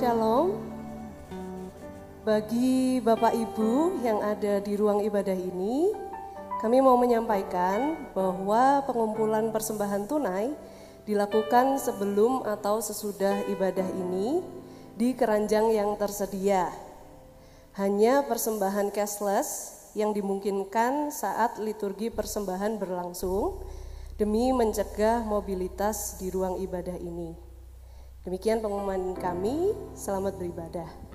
Shalom. Bagi Bapak Ibu yang ada di ruang ibadah ini, kami mau menyampaikan bahwa pengumpulan persembahan tunai dilakukan sebelum atau sesudah ibadah ini di keranjang yang tersedia. Hanya persembahan cashless yang dimungkinkan saat liturgi persembahan berlangsung demi mencegah mobilitas di ruang ibadah ini. Demikian pengumuman kami, selamat beribadah.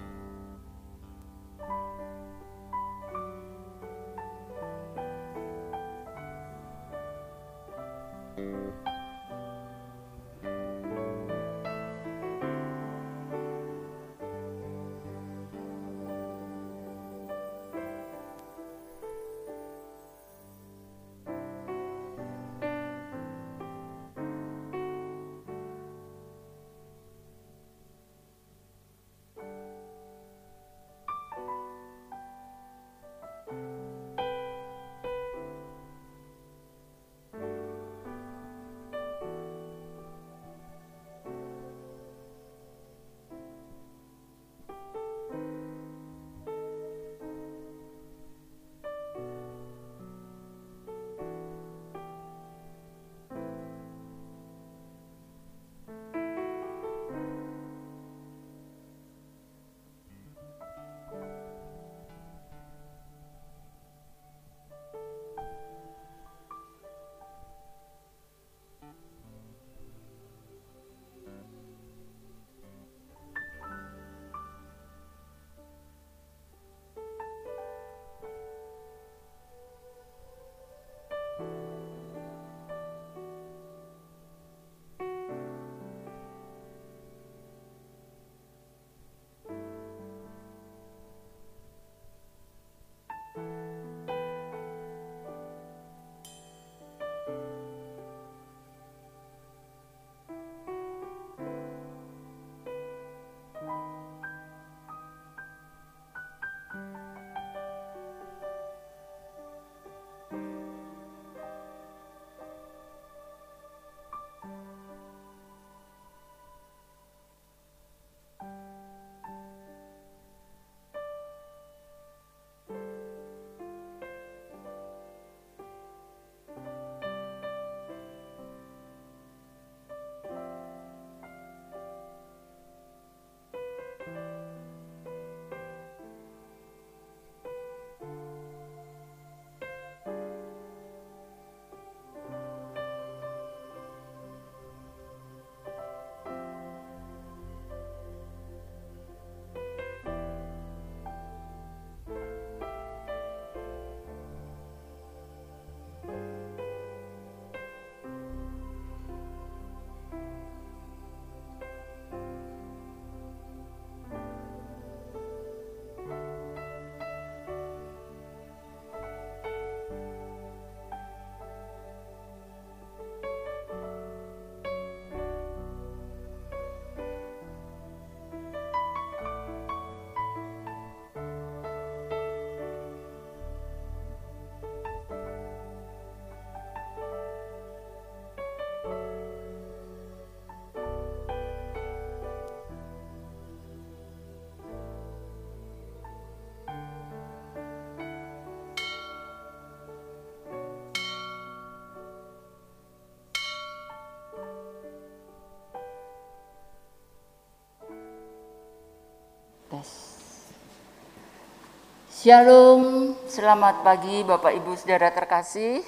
Shalom, selamat pagi Bapak Ibu Saudara terkasih.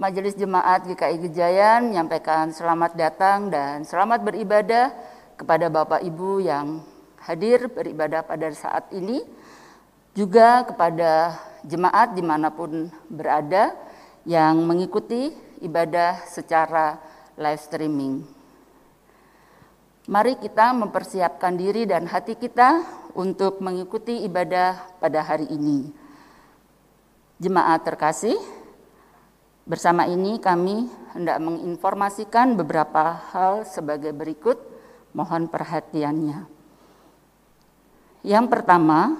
Majelis Jemaat GKI Gejayan menyampaikan selamat datang dan selamat beribadah kepada Bapak Ibu yang hadir beribadah pada saat ini, juga kepada jemaat di mana pun berada yang mengikuti ibadah secara live streaming. Mari kita mempersiapkan diri dan hati kita untuk mengikuti ibadah pada hari ini. Jemaat terkasih, bersama ini kami hendak menginformasikan beberapa hal sebagai berikut, mohon perhatiannya. Yang pertama,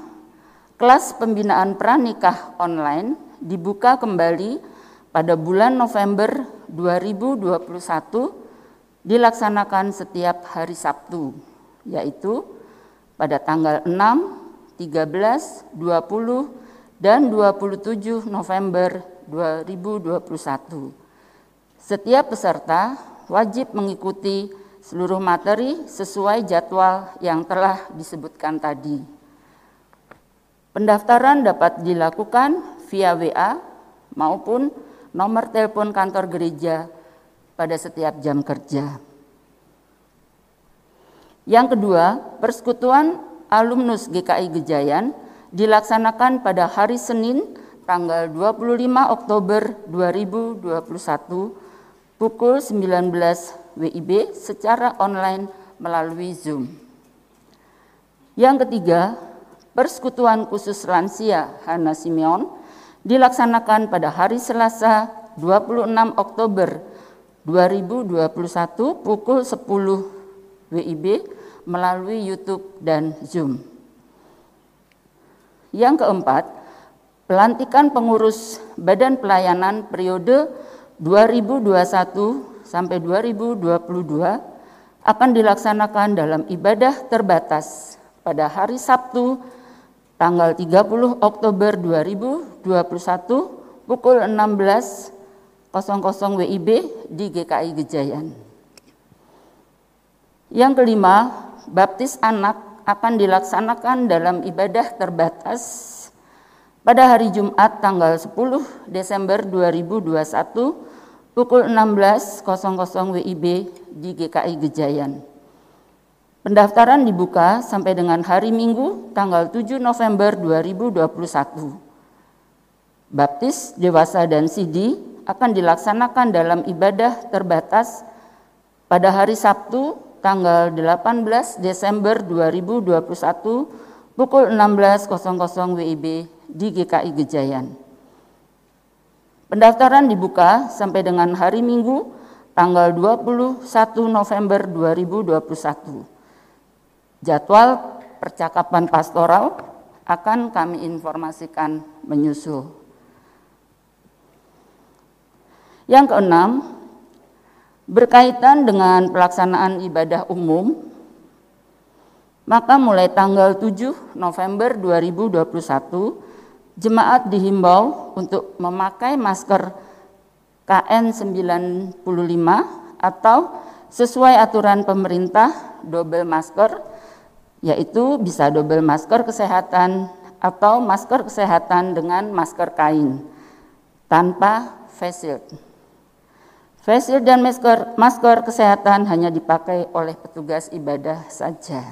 kelas pembinaan pranikah online dibuka kembali pada bulan November 2021 dilaksanakan setiap hari Sabtu yaitu pada tanggal 6, 13, 20, dan 27 November 2021. Setiap peserta wajib mengikuti seluruh materi sesuai jadwal yang telah disebutkan tadi. Pendaftaran dapat dilakukan via WA maupun nomor telepon kantor gereja pada setiap jam kerja. Yang kedua, persekutuan alumnus GKI Gejayan dilaksanakan pada hari Senin tanggal 25 Oktober 2021 pukul 19 WIB secara online melalui Zoom. Yang ketiga, Persekutuan Khusus Lansia Hana Simeon dilaksanakan pada hari Selasa 26 Oktober 2021 pukul 10 WIB melalui YouTube dan Zoom. Yang keempat, pelantikan pengurus Badan Pelayanan periode 2021 sampai 2022 akan dilaksanakan dalam ibadah terbatas pada hari Sabtu tanggal 30 Oktober 2021 pukul 16.00 WIB di GKI Gejayan. Yang kelima, baptis anak akan dilaksanakan dalam ibadah terbatas pada hari Jumat tanggal 10 Desember 2021 pukul 16.00 WIB di GKI Gejayan. Pendaftaran dibuka sampai dengan hari Minggu tanggal 7 November 2021. Baptis, dewasa, dan sidi akan dilaksanakan dalam ibadah terbatas pada hari Sabtu tanggal 18 Desember 2021 pukul 16.00 WIB di GKI Gejayan. Pendaftaran dibuka sampai dengan hari Minggu tanggal 21 November 2021. Jadwal percakapan pastoral akan kami informasikan menyusul. Yang keenam, berkaitan dengan pelaksanaan ibadah umum, maka mulai tanggal 7 November 2021 jemaat dihimbau untuk memakai masker KN95 atau sesuai aturan pemerintah double masker yaitu bisa double masker kesehatan atau masker kesehatan dengan masker kain tanpa face shield. Face shield dan masker, masker kesehatan hanya dipakai oleh petugas ibadah saja.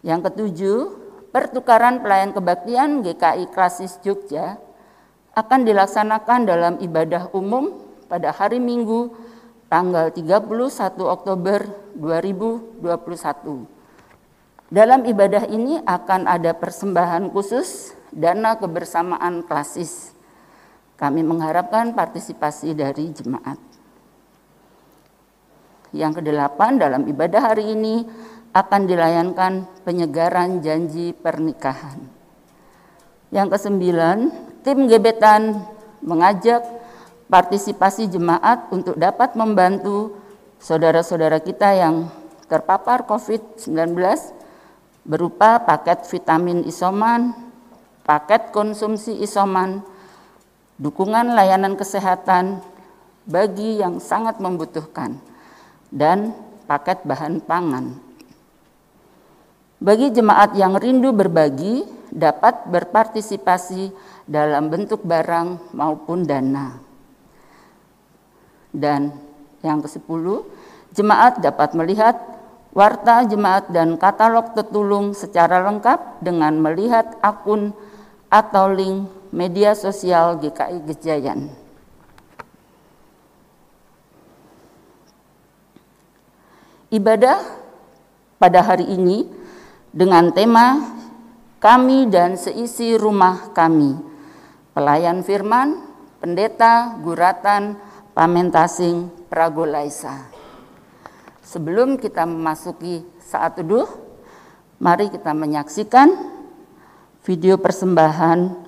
Yang ketujuh, pertukaran pelayan kebaktian GKI Klasis Jogja akan dilaksanakan dalam ibadah umum pada hari Minggu tanggal 31 Oktober 2021. Dalam ibadah ini akan ada persembahan khusus dana kebersamaan klasis. Kami mengharapkan partisipasi dari jemaat. Yang kedelapan dalam ibadah hari ini akan dilayankan penyegaran janji pernikahan. Yang kesembilan, tim gebetan mengajak partisipasi jemaat untuk dapat membantu saudara-saudara kita yang terpapar COVID-19 berupa paket vitamin isoman, paket konsumsi isoman, dukungan layanan kesehatan bagi yang sangat membutuhkan, dan paket bahan pangan. Bagi jemaat yang rindu berbagi, dapat berpartisipasi dalam bentuk barang maupun dana. Dan yang ke-10, jemaat dapat melihat warta jemaat dan katalog tetulung secara lengkap dengan melihat akun atau link media sosial GKI Gejayan. Ibadah pada hari ini dengan tema kami dan seisi rumah kami. Pelayan firman, pendeta, guratan, pamentasing, pragolaisa. Sebelum kita memasuki saat teduh, mari kita menyaksikan video persembahan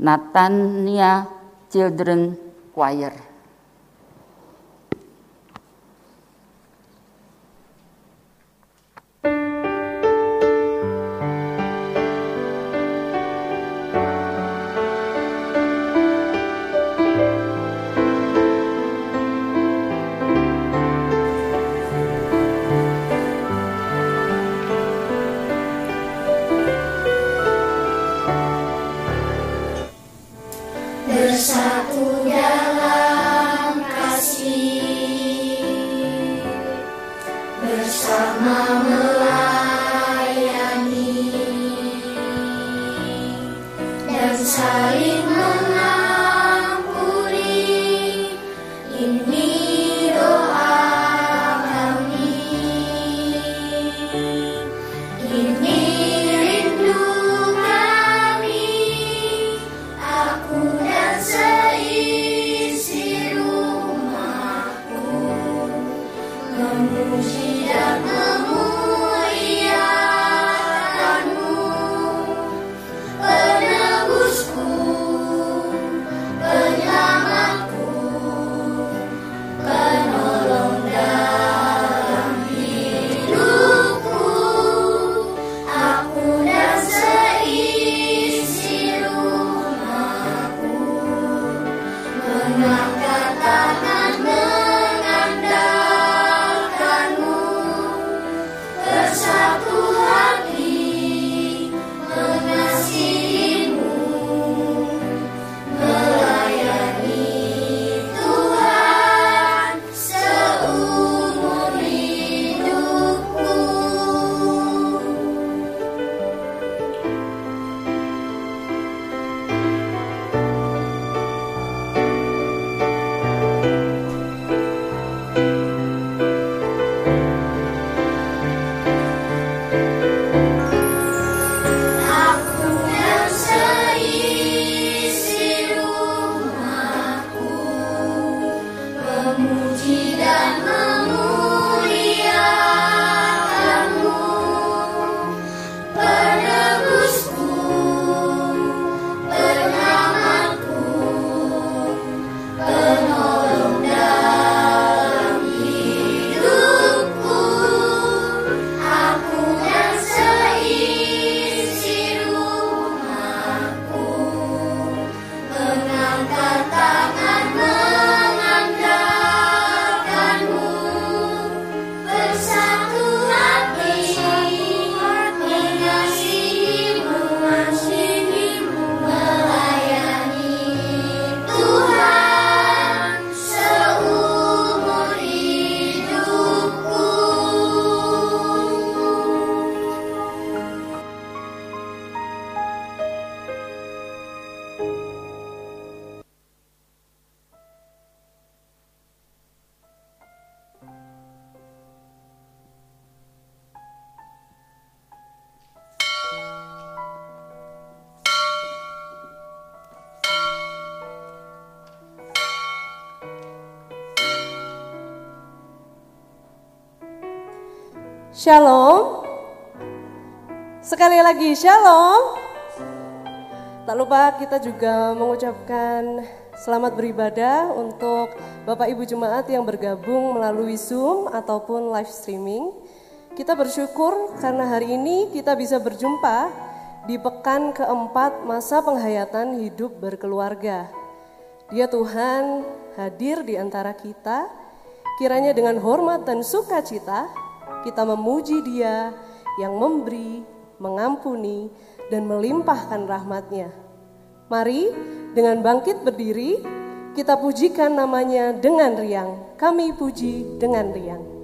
Natania Children Choir. Shalom. Lagi shalom. Tak lupa kita juga mengucapkan selamat beribadah untuk Bapak Ibu Jemaat yang bergabung melalui Zoom ataupun live streaming. Kita bersyukur karena hari ini kita bisa berjumpa di pekan keempat masa penghayatan hidup berkeluarga. Dia Tuhan hadir di antara kita, kiranya dengan hormat dan sukacita kita memuji Dia yang memberi, mengampuni, dan melimpahkan rahmatnya. Mari dengan bangkit berdiri, kita pujikan namanya dengan riang. Kami puji dengan riang.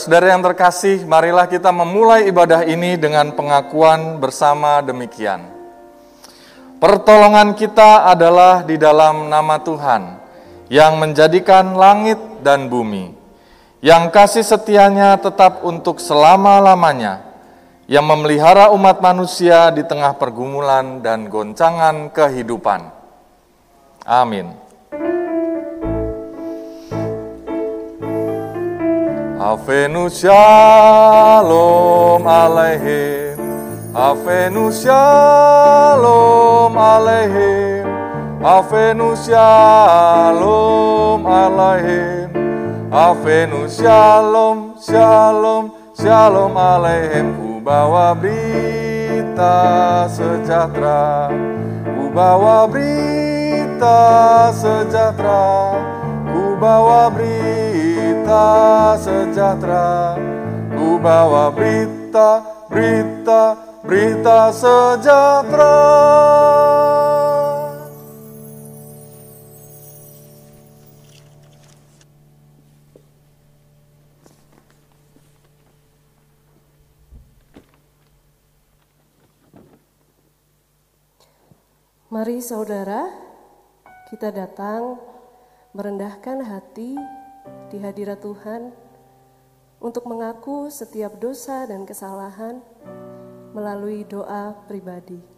Saudara-saudara yang terkasih, marilah kita memulai ibadah ini dengan pengakuan bersama demikian. Pertolongan kita adalah di dalam nama Tuhan yang menjadikan langit dan bumi, yang kasih setianya tetap untuk selama-lamanya, yang memelihara umat manusia di tengah pergumulan dan goncangan kehidupan. Amin. Avenu shalom aleihim Avenu shalom aleihim Avenu shalom aleihim Avenu shalom shalom shalom aleihim Ku bawa berita sejahtera. Ku bawa berita sejahtera. Ku bawa berita sejahtera Ku bawa berita, berita, berita sejahtera. Mari saudara, kita datang merendahkan hati di hadirat Tuhan untuk mengaku setiap dosa dan kesalahan melalui doa pribadi.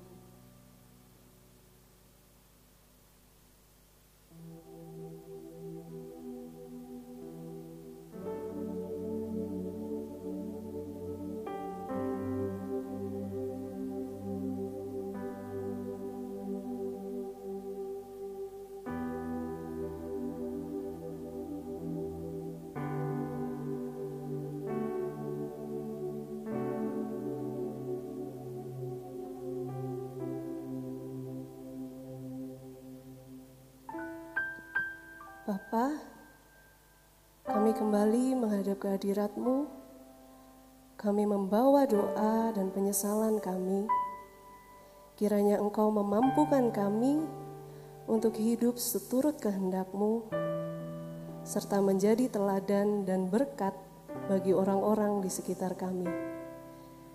Bapa, kami kembali menghadap kehadirat-Mu. Kami membawa doa dan penyesalan kami. Kiranya Engkau memampukan kami untuk hidup seturut kehendak-Mu, serta menjadi teladan dan berkat bagi orang-orang di sekitar kami.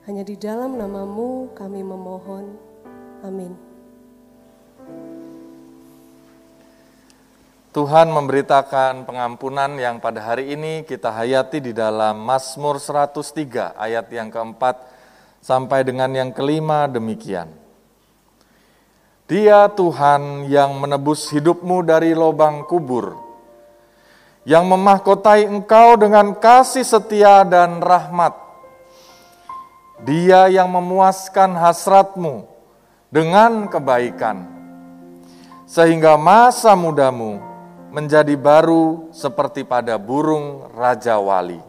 Hanya di dalam namamu kami memohon. Amin. Tuhan memberitakan pengampunan yang pada hari ini kita hayati di dalam Mazmur 103 ayat yang keempat sampai dengan yang kelima demikian. Dia Tuhan yang menebus hidupmu dari lubang kubur, yang memahkotai engkau dengan kasih setia dan rahmat. Dia yang memuaskan hasratmu dengan kebaikan, sehingga masa mudamu menjadi baru seperti pada burung Raja Wali.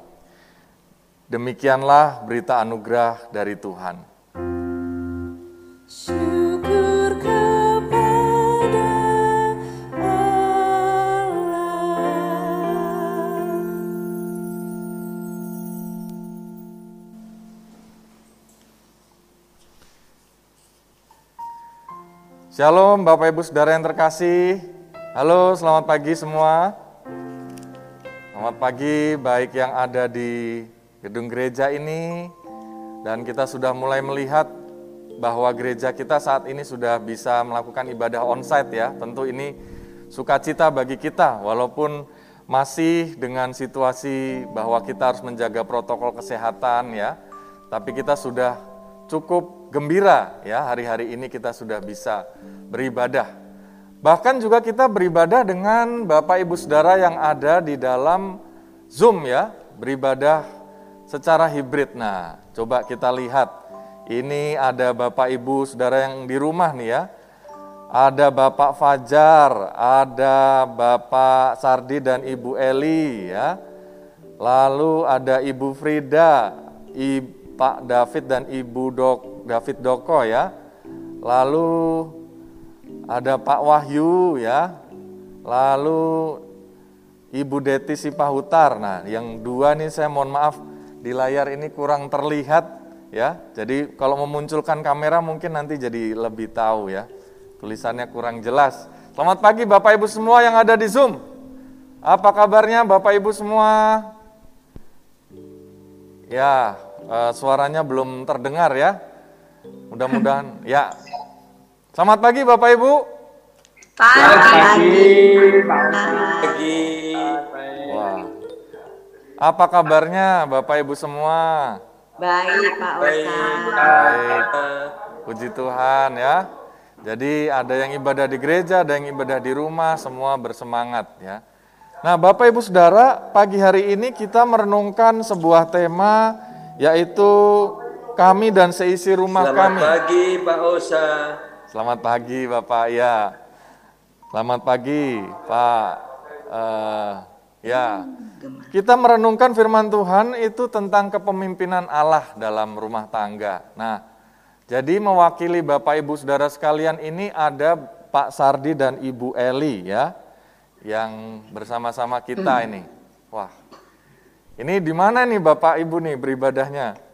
Demikianlah berita anugerah dari Tuhan. Syukur kepada Allah. Shalom Bapak Ibu Saudara yang terkasih. Halo, selamat pagi semua. Selamat pagi baik yang ada di gedung gereja ini dan kita sudah mulai melihat bahwa gereja kita saat ini sudah bisa melakukan ibadah onsite ya. Tentu ini sukacita bagi kita walaupun masih dengan situasi bahwa kita harus menjaga protokol kesehatan ya. Tapi kita sudah cukup gembira ya hari-hari ini kita sudah bisa beribadah. Bahkan juga kita beribadah dengan Bapak Ibu Saudara yang ada di dalam Zoom ya, beribadah secara hibrid. Nah, coba kita lihat. Ini ada Bapak Ibu Saudara yang di rumah nih ya. Ada Bapak Fajar, ada Bapak Sardi dan Ibu Eli ya. Lalu ada Ibu Frida, I, Pak David dan Ibu Dok, David Doko ya. Lalu ada Pak Wahyu ya. Lalu Ibu Deti Sipahutar. Nah, yang dua nih saya mohon maaf di layar ini kurang terlihat ya. Jadi kalau memunculkan kamera mungkin nanti jadi lebih tahu ya. Tulisannya kurang jelas. Selamat pagi Bapak Ibu semua yang ada di Zoom. Apa kabarnya Bapak Ibu semua? Ya, uh, suaranya belum terdengar ya. Mudah-mudahan ya. Selamat pagi Bapak Ibu. Pagi. Pagi. Wah. Apa kabarnya Bapak Ibu semua? Baik, Pak Ustaz. Baik. Puji Tuhan ya. Jadi ada yang ibadah di gereja, ada yang ibadah di rumah, semua bersemangat ya. Nah, Bapak Ibu Saudara, pagi hari ini kita merenungkan sebuah tema yaitu kami dan seisi rumah Selamat kami. pagi Pak Osa. Selamat pagi Bapak ya. Selamat pagi Pak. Eh, ya. Kita merenungkan firman Tuhan itu tentang kepemimpinan Allah dalam rumah tangga. Nah, jadi mewakili Bapak Ibu Saudara sekalian ini ada Pak Sardi dan Ibu Eli ya yang bersama-sama kita ini. Wah. Ini di mana nih Bapak Ibu nih beribadahnya?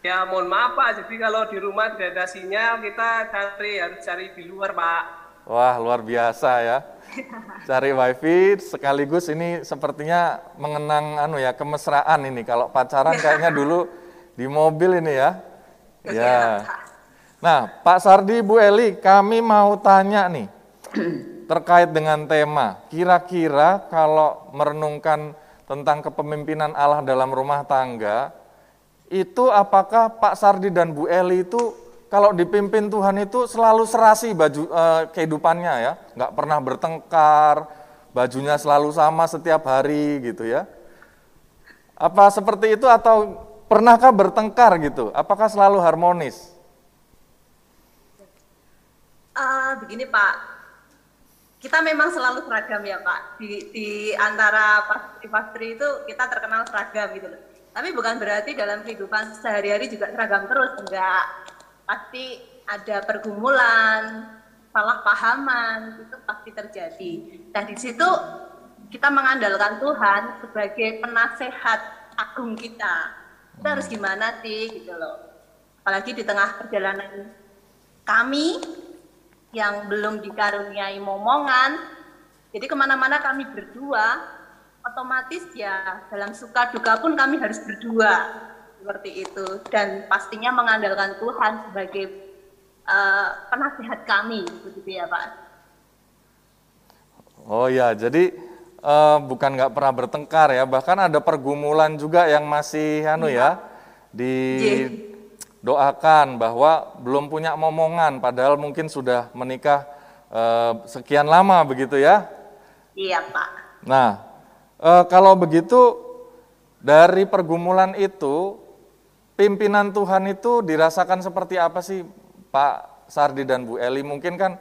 Ya mohon maaf Pak, jadi kalau di rumah tidak ada sinyal kita cari harus cari di luar Pak. Wah luar biasa ya. Cari wifi sekaligus ini sepertinya mengenang anu ya kemesraan ini. Kalau pacaran kayaknya dulu di mobil ini ya. Ya. Nah Pak Sardi, Bu Eli, kami mau tanya nih terkait dengan tema. Kira-kira kalau merenungkan tentang kepemimpinan Allah dalam rumah tangga, itu apakah Pak Sardi dan Bu Eli itu kalau dipimpin Tuhan itu selalu serasi baju eh, kehidupannya ya, nggak pernah bertengkar, bajunya selalu sama setiap hari gitu ya. Apa seperti itu atau pernahkah bertengkar gitu? Apakah selalu harmonis? Eh, begini Pak, kita memang selalu seragam ya Pak. Di, di antara pastri-pastri itu kita terkenal seragam gitu loh. Tapi bukan berarti dalam kehidupan sehari-hari juga seragam terus, enggak. Pasti ada pergumulan, salah pahaman, itu pasti terjadi. Nah di situ kita mengandalkan Tuhan sebagai penasehat agung kita. Kita harus gimana sih gitu loh. Apalagi di tengah perjalanan kami yang belum dikaruniai momongan. Jadi ke mana-mana kami berdua, otomatis ya dalam suka duka pun kami harus berdua seperti itu. Dan pastinya mengandalkan Tuhan sebagai uh, penasihat kami, begitu ya Pak. Oh ya, jadi eh, bukan nggak pernah bertengkar ya, bahkan ada pergumulan juga yang masih anu ya didoakan bahwa belum punya momongan, padahal mungkin sudah menikah eh, sekian lama begitu ya. Iya Pak. Nah, eh, kalau begitu dari pergumulan itu pimpinan Tuhan itu dirasakan seperti apa sih Pak Sardi dan Bu Eli? Mungkin kan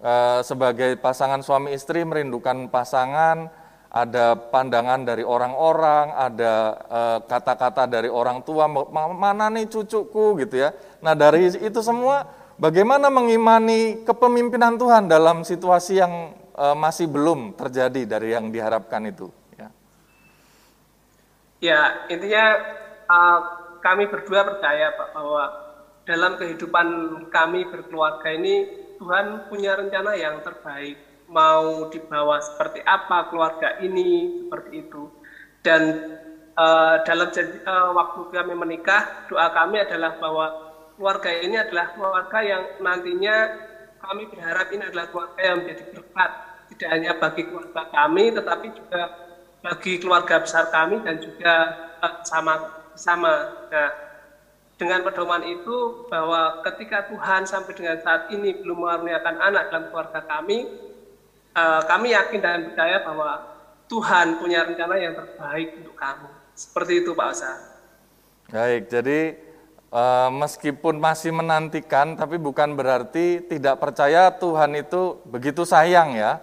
eh, sebagai pasangan suami istri merindukan pasangan, ada pandangan dari orang-orang, ada eh, kata-kata dari orang tua, "Ma- mana nih cucuku gitu ya. Nah dari itu semua bagaimana mengimani kepemimpinan Tuhan dalam situasi yang eh, masih belum terjadi dari yang diharapkan itu? Ya. Ya intinya uh, kami berdua percaya Pak bahwa dalam kehidupan kami berkeluarga ini Tuhan punya rencana yang terbaik. Mau dibawa seperti apa keluarga ini seperti itu. Dan uh, dalam janji- uh, waktu kami menikah doa kami adalah bahwa keluarga ini adalah keluarga yang nantinya kami berharap ini adalah keluarga yang menjadi berkat tidak hanya bagi keluarga kami tetapi juga bagi keluarga besar kami dan juga eh, sama sama. Nah, dengan pedoman itu bahwa ketika Tuhan sampai dengan saat ini belum mengaruniakan anak dalam keluarga kami, eh, kami yakin dan percaya bahwa Tuhan punya rencana yang terbaik untuk kamu. Seperti itu Pak Osa. Baik, jadi eh, meskipun masih menantikan, tapi bukan berarti tidak percaya Tuhan itu begitu sayang ya,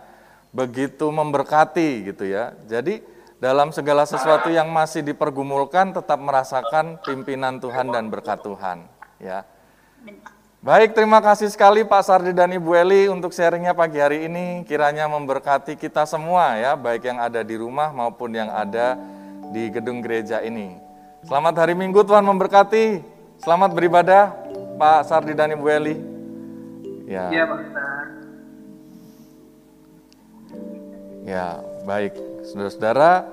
begitu memberkati gitu ya. Jadi dalam segala sesuatu yang masih dipergumulkan tetap merasakan pimpinan Tuhan dan berkat Tuhan. Ya. Baik, terima kasih sekali Pak Sardi dan Ibu Eli untuk sharingnya pagi hari ini. Kiranya memberkati kita semua ya, baik yang ada di rumah maupun yang ada di gedung gereja ini. Selamat hari Minggu, Tuhan memberkati. Selamat beribadah, Pak Sardi dan Ibu Eli. Ya. Iya, Pak Ya, baik. Saudara-saudara,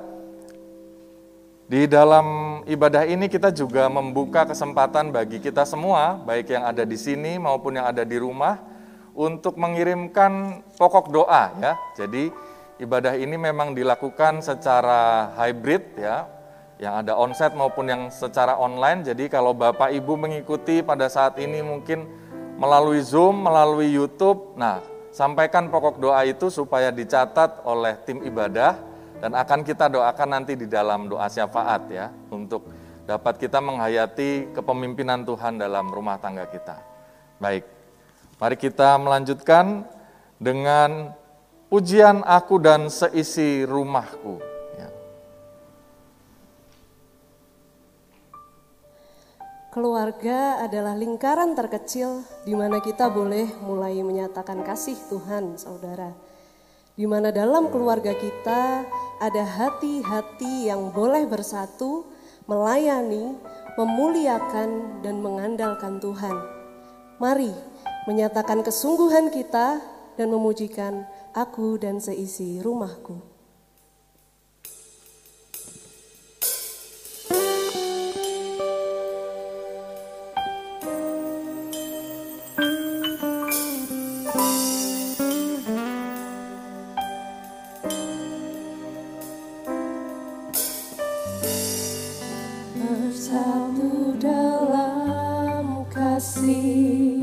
di dalam ibadah ini kita juga membuka kesempatan bagi kita semua, baik yang ada di sini maupun yang ada di rumah, untuk mengirimkan pokok doa ya. Jadi ibadah ini memang dilakukan secara hybrid ya, yang ada onsite maupun yang secara online. Jadi kalau Bapak Ibu mengikuti pada saat ini mungkin melalui Zoom, melalui YouTube, nah sampaikan pokok doa itu supaya dicatat oleh tim ibadah dan akan kita doakan nanti di dalam doa syafaat ya untuk dapat kita menghayati kepemimpinan Tuhan dalam rumah tangga kita. Baik, mari kita melanjutkan dengan pujian aku dan seisi rumahku. Keluarga adalah lingkaran terkecil di mana kita boleh mulai menyatakan kasih Tuhan, saudara di mana dalam keluarga kita ada hati-hati yang boleh bersatu, melayani, memuliakan, dan mengandalkan Tuhan. Mari menyatakan kesungguhan kita dan memujikan aku dan seisi rumahku. Seumur hidup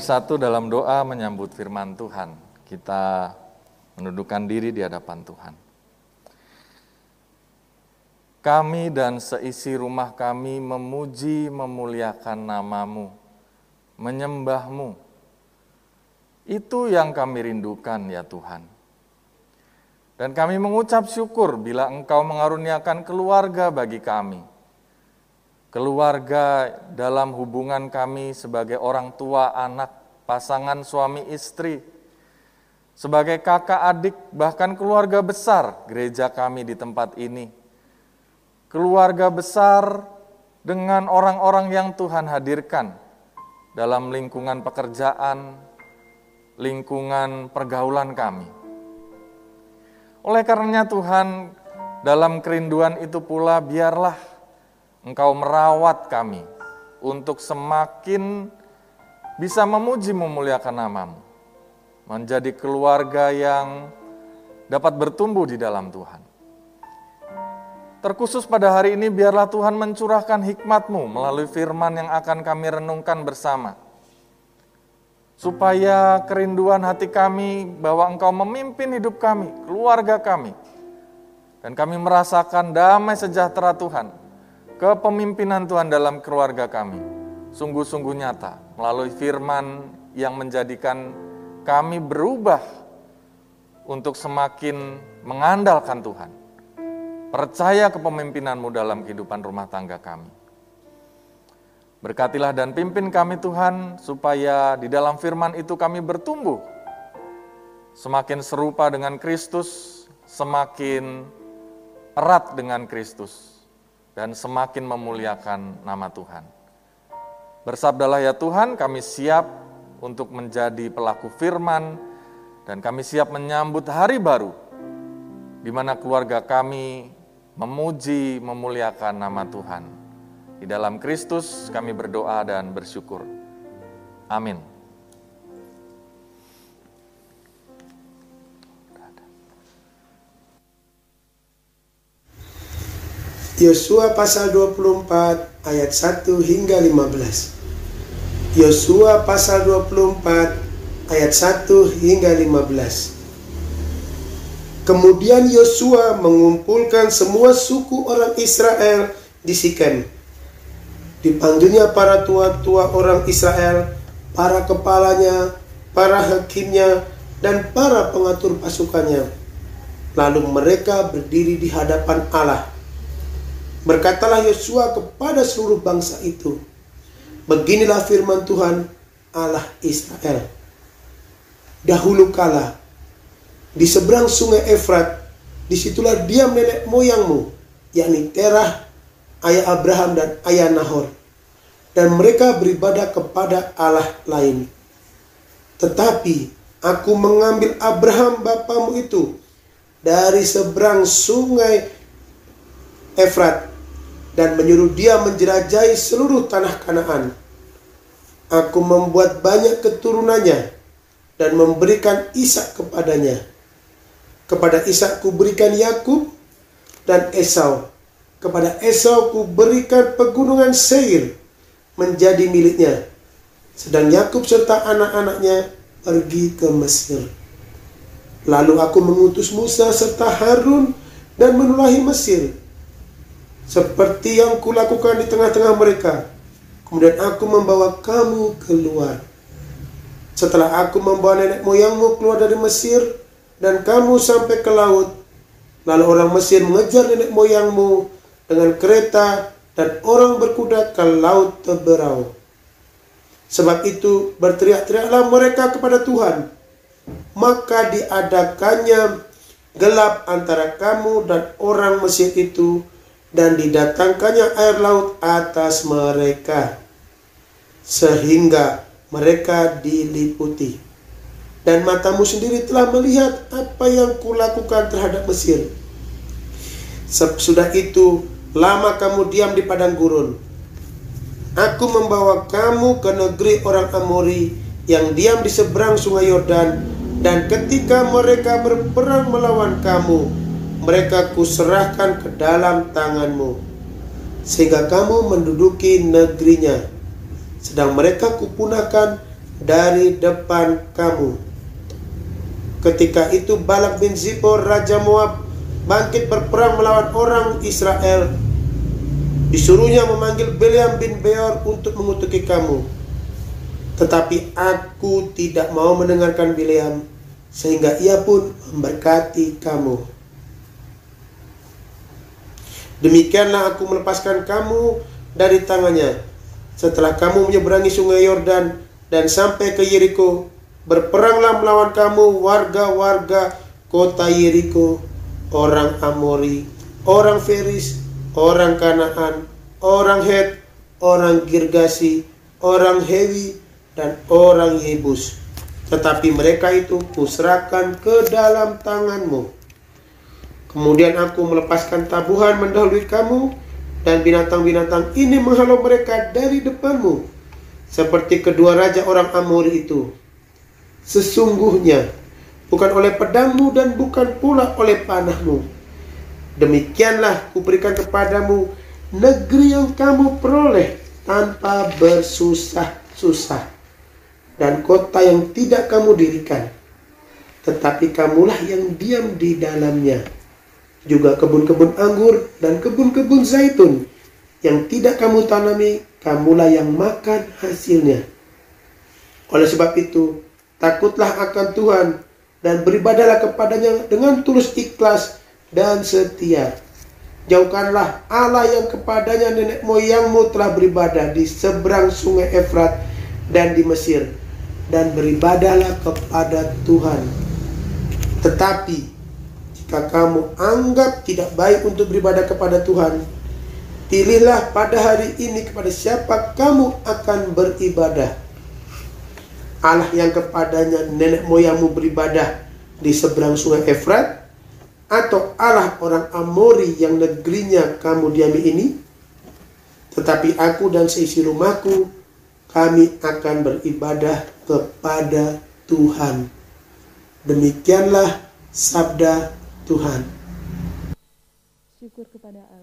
bersatu dalam doa menyambut firman Tuhan. Kita menundukkan diri di hadapan Tuhan. Kami dan seisi rumah kami memuji memuliakan namamu, menyembahmu. Itu yang kami rindukan ya Tuhan. Dan kami mengucap syukur bila Engkau mengaruniakan keluarga bagi kami. Keluarga dalam hubungan kami sebagai orang tua, anak, pasangan suami istri, sebagai kakak adik, bahkan keluarga besar gereja kami di tempat ini keluarga besar dengan orang-orang yang Tuhan hadirkan dalam lingkungan pekerjaan, lingkungan pergaulan kami. Oleh karenanya Tuhan, dalam kerinduan itu pula biarlah Engkau merawat kami untuk semakin bisa memuji memuliakan namamu. Menjadi keluarga yang dapat bertumbuh di dalam Tuhan. Terkhusus pada hari ini biarlah Tuhan mencurahkan hikmat-Mu melalui firman yang akan kami renungkan bersama. Supaya kerinduan hati kami bahwa Engkau memimpin hidup kami, keluarga kami. Dan kami merasakan damai sejahtera Tuhan, kepemimpinan Tuhan dalam keluarga kami. Sungguh-sungguh nyata melalui firman yang menjadikan kami berubah untuk semakin mengandalkan Tuhan Percaya kepemimpinanmu dalam kehidupan rumah tangga kami. Berkatilah dan pimpin kami Tuhan, supaya di dalam firman itu kami bertumbuh. Semakin serupa dengan Kristus, semakin erat dengan Kristus, dan semakin memuliakan nama Tuhan. Bersabdalah ya Tuhan, kami siap untuk menjadi pelaku firman, dan kami siap menyambut hari baru, di mana keluarga kami memuji, memuliakan nama Tuhan. Di dalam Kristus kami berdoa dan bersyukur. Amin. Yosua pasal 24 ayat 1 hingga 15. Yosua pasal 24 ayat 1 hingga 15. Kemudian Yosua mengumpulkan semua suku orang Israel di Sikem. Dipanggilnya para tua-tua orang Israel, para kepalanya, para hakimnya, dan para pengatur pasukannya. Lalu mereka berdiri di hadapan Allah. Berkatalah Yosua kepada seluruh bangsa itu, Beginilah firman Tuhan Allah Israel. Dahulu kala di seberang sungai Efrat, di situlah diam nenek moyangmu, yakni Terah, ayah Abraham dan ayah Nahor. Dan mereka beribadah kepada Allah lain. Tetapi aku mengambil Abraham bapamu itu dari seberang sungai Efrat dan menyuruh dia menjelajahi seluruh tanah Kanaan. Aku membuat banyak keturunannya dan memberikan Ishak kepadanya kepada Ishak kuberikan Yakub dan Esau. Kepada Esau kuberikan pegunungan Seir menjadi miliknya. Sedang Yakub serta anak-anaknya pergi ke Mesir. Lalu aku mengutus Musa serta Harun dan menulahi Mesir. Seperti yang kulakukan di tengah-tengah mereka. Kemudian aku membawa kamu keluar. Setelah aku membawa nenek moyangmu keluar dari Mesir, dan kamu sampai ke laut. Lalu orang Mesir mengejar nenek moyangmu dengan kereta dan orang berkuda ke laut teberau. Sebab itu berteriak-teriaklah mereka kepada Tuhan. Maka diadakannya gelap antara kamu dan orang Mesir itu dan didatangkannya air laut atas mereka sehingga mereka diliputi dan matamu sendiri telah melihat apa yang kulakukan terhadap Mesir. Sudah itu, lama kamu diam di padang gurun. Aku membawa kamu ke negeri orang Amori yang diam di seberang sungai Yordan dan ketika mereka berperang melawan kamu, mereka kuserahkan ke dalam tanganmu sehingga kamu menduduki negerinya. Sedang mereka kupunahkan dari depan kamu. Ketika itu Balak bin Zippor Raja Moab bangkit berperang melawan orang Israel. Disuruhnya memanggil Bileam bin Beor untuk mengutuki kamu. Tetapi aku tidak mau mendengarkan Bileam, sehingga ia pun memberkati kamu. Demikianlah aku melepaskan kamu dari tangannya. Setelah kamu menyeberangi sungai Yordan dan sampai ke Yeriko, berperanglah melawan kamu warga-warga kota Yeriko, orang Amori, orang Feris, orang Kanaan, orang Het, orang Girgasi, orang Hewi, dan orang Yebus. Tetapi mereka itu kuserahkan ke dalam tanganmu. Kemudian aku melepaskan tabuhan mendahului kamu, dan binatang-binatang ini menghalau mereka dari depanmu, seperti kedua raja orang Amori itu. Sesungguhnya, bukan oleh pedangmu dan bukan pula oleh panahmu. Demikianlah kuberikan kepadamu negeri yang kamu peroleh tanpa bersusah-susah dan kota yang tidak kamu dirikan, tetapi kamulah yang diam di dalamnya. Juga kebun-kebun anggur dan kebun-kebun zaitun yang tidak kamu tanami, kamulah yang makan hasilnya. Oleh sebab itu, takutlah akan Tuhan dan beribadahlah kepadanya dengan tulus ikhlas dan setia. Jauhkanlah Allah yang kepadanya nenek moyangmu telah beribadah di seberang sungai Efrat dan di Mesir dan beribadahlah kepada Tuhan. Tetapi jika kamu anggap tidak baik untuk beribadah kepada Tuhan, pilihlah pada hari ini kepada siapa kamu akan beribadah. Allah yang kepadanya nenek moyangmu beribadah di seberang sungai Efrat atau Allah orang Amori yang negerinya kamu diami ini? Tetapi aku dan seisi rumahku kami akan beribadah kepada Tuhan. Demikianlah sabda Tuhan. Syukur kepada Allah.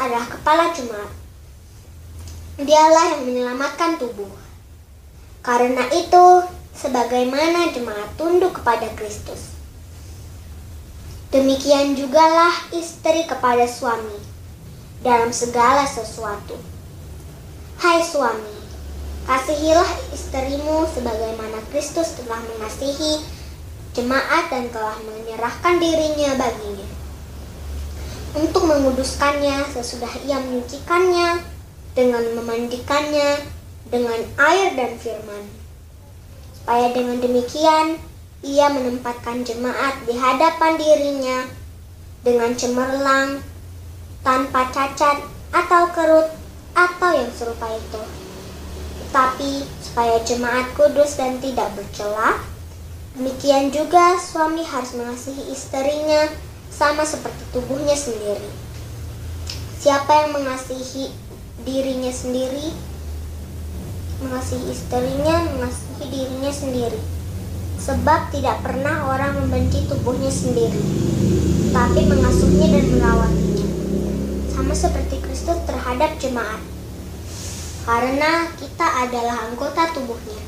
Adalah kepala jemaat. Dialah yang menyelamatkan tubuh. Karena itu, sebagaimana jemaat tunduk kepada Kristus. Demikian jugalah istri kepada suami dalam segala sesuatu. Hai suami, kasihilah istrimu sebagaimana Kristus telah mengasihi jemaat dan telah menyerahkan dirinya baginya. Untuk menguduskannya sesudah ia menyucikannya dengan memandikannya dengan air dan firman. Supaya dengan demikian ia menempatkan jemaat di hadapan dirinya dengan cemerlang, tanpa cacat atau kerut atau yang serupa itu. Tetapi supaya jemaat kudus dan tidak bercela, demikian juga suami harus mengasihi istrinya sama seperti tubuhnya sendiri. Siapa yang mengasihi dirinya sendiri, mengasihi istrinya, mengasihi dirinya sendiri sebab tidak pernah orang membenci tubuhnya sendiri, tapi mengasuhnya dan merawatnya, sama seperti Kristus terhadap jemaat. Karena kita adalah anggota tubuhnya.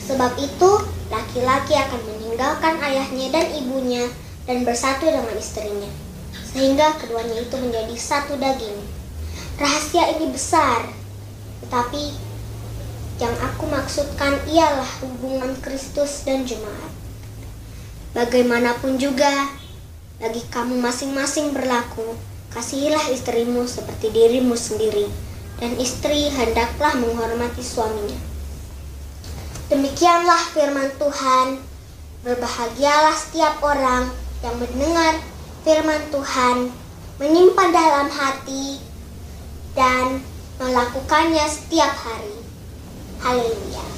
Sebab itu, laki-laki akan meninggalkan ayahnya dan ibunya dan bersatu dengan istrinya, sehingga keduanya itu menjadi satu daging. Rahasia ini besar, tetapi yang aku maksudkan ialah hubungan Kristus dan jemaat. Bagaimanapun juga, bagi kamu masing-masing berlaku, kasihilah istrimu seperti dirimu sendiri, dan istri hendaklah menghormati suaminya. Demikianlah firman Tuhan, berbahagialah setiap orang yang mendengar firman Tuhan, menyimpan dalam hati, dan melakukannya setiap hari. Haleluya.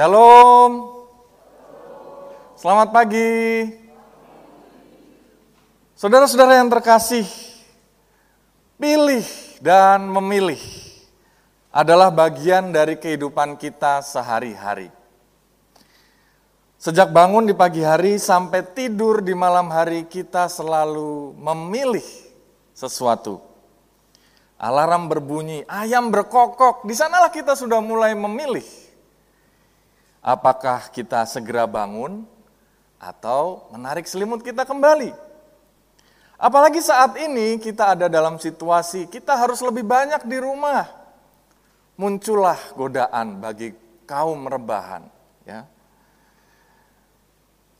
Shalom. Selamat pagi. Saudara-saudara yang terkasih, pilih dan memilih adalah bagian dari kehidupan kita sehari-hari. Sejak bangun di pagi hari sampai tidur di malam hari, kita selalu memilih sesuatu. Alarm berbunyi, ayam berkokok, di sanalah kita sudah mulai memilih. Apakah kita segera bangun atau menarik selimut kita kembali? Apalagi saat ini kita ada dalam situasi kita harus lebih banyak di rumah. Muncullah godaan bagi kaum rebahan, ya.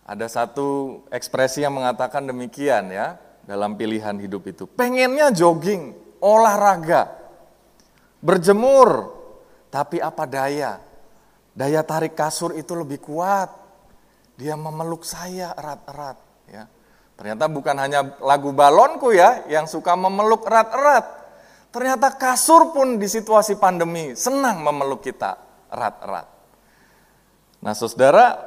Ada satu ekspresi yang mengatakan demikian ya dalam pilihan hidup itu. Pengennya jogging, olahraga, berjemur, tapi apa daya? Daya tarik kasur itu lebih kuat. Dia memeluk saya erat-erat, ya. Ternyata bukan hanya lagu balonku ya yang suka memeluk erat-erat. Ternyata kasur pun di situasi pandemi senang memeluk kita erat-erat. Nah saudara,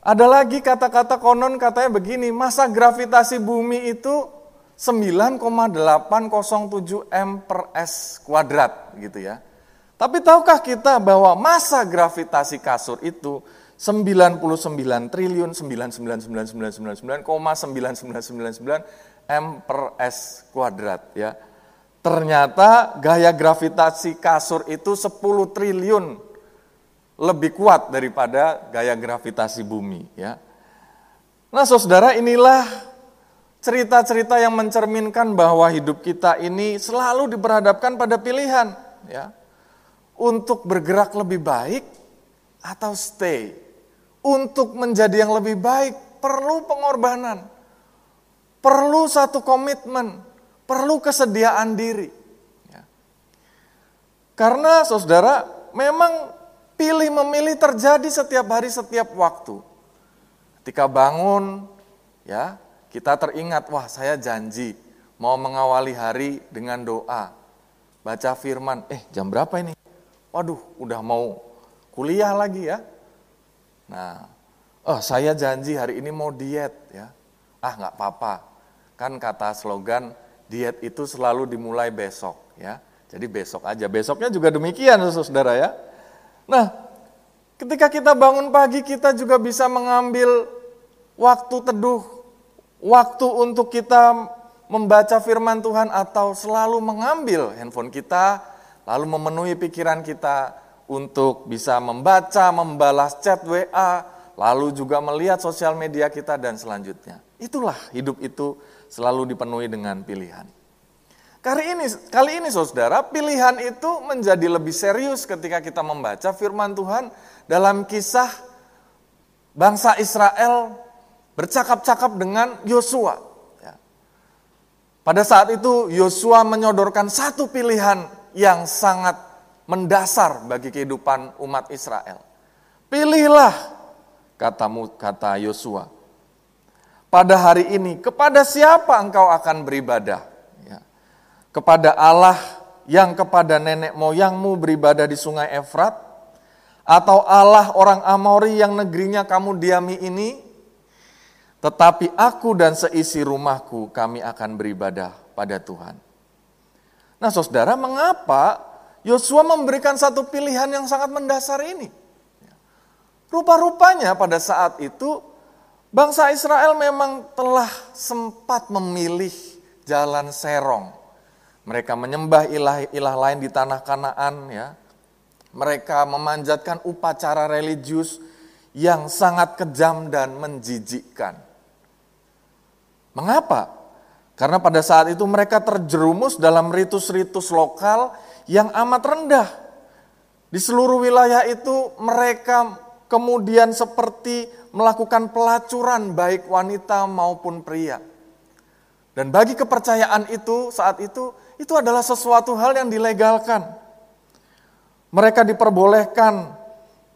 ada lagi kata-kata konon katanya begini, masa gravitasi bumi itu 9,807 M per S kuadrat gitu ya. Tapi tahukah kita bahwa masa gravitasi kasur itu 99 triliun 9999999,9999 M per S kuadrat ya. Ternyata gaya gravitasi kasur itu 10 triliun lebih kuat daripada gaya gravitasi bumi ya. Nah, Saudara, inilah cerita-cerita yang mencerminkan bahwa hidup kita ini selalu diperhadapkan pada pilihan ya. Untuk bergerak lebih baik atau stay untuk menjadi yang lebih baik perlu pengorbanan, perlu satu komitmen, perlu kesediaan diri. Ya. Karena saudara, memang pilih memilih terjadi setiap hari, setiap waktu. Ketika bangun, ya kita teringat, wah saya janji mau mengawali hari dengan doa, baca firman, eh jam berapa ini? Waduh, udah mau kuliah lagi ya. Nah, oh saya janji hari ini mau diet ya. Ah nggak apa-apa, kan kata slogan diet itu selalu dimulai besok ya. Jadi besok aja, besoknya juga demikian saudara ya. Nah, ketika kita bangun pagi kita juga bisa mengambil waktu teduh, waktu untuk kita membaca firman Tuhan atau selalu mengambil handphone kita, lalu memenuhi pikiran kita untuk bisa membaca, membalas chat WA, lalu juga melihat sosial media kita dan selanjutnya. Itulah hidup itu selalu dipenuhi dengan pilihan. Kali ini, kali ini saudara, pilihan itu menjadi lebih serius ketika kita membaca firman Tuhan dalam kisah bangsa Israel bercakap-cakap dengan Yosua. Pada saat itu Yosua menyodorkan satu pilihan yang sangat mendasar bagi kehidupan umat Israel. Pilihlah kata kata Yosua. Pada hari ini kepada siapa engkau akan beribadah? Ya. Kepada Allah yang kepada nenek moyangmu beribadah di sungai Efrat? Atau Allah orang Amori yang negerinya kamu diami ini? Tetapi aku dan seisi rumahku kami akan beribadah pada Tuhan. Nah saudara, mengapa Yosua memberikan satu pilihan yang sangat mendasar ini? Rupa-rupanya pada saat itu bangsa Israel memang telah sempat memilih jalan serong. Mereka menyembah ilah-ilah lain di tanah Kanaan ya. Mereka memanjatkan upacara religius yang sangat kejam dan menjijikkan. Mengapa? Karena pada saat itu mereka terjerumus dalam ritus-ritus lokal yang amat rendah. Di seluruh wilayah itu mereka kemudian seperti melakukan pelacuran baik wanita maupun pria. Dan bagi kepercayaan itu saat itu, itu adalah sesuatu hal yang dilegalkan. Mereka diperbolehkan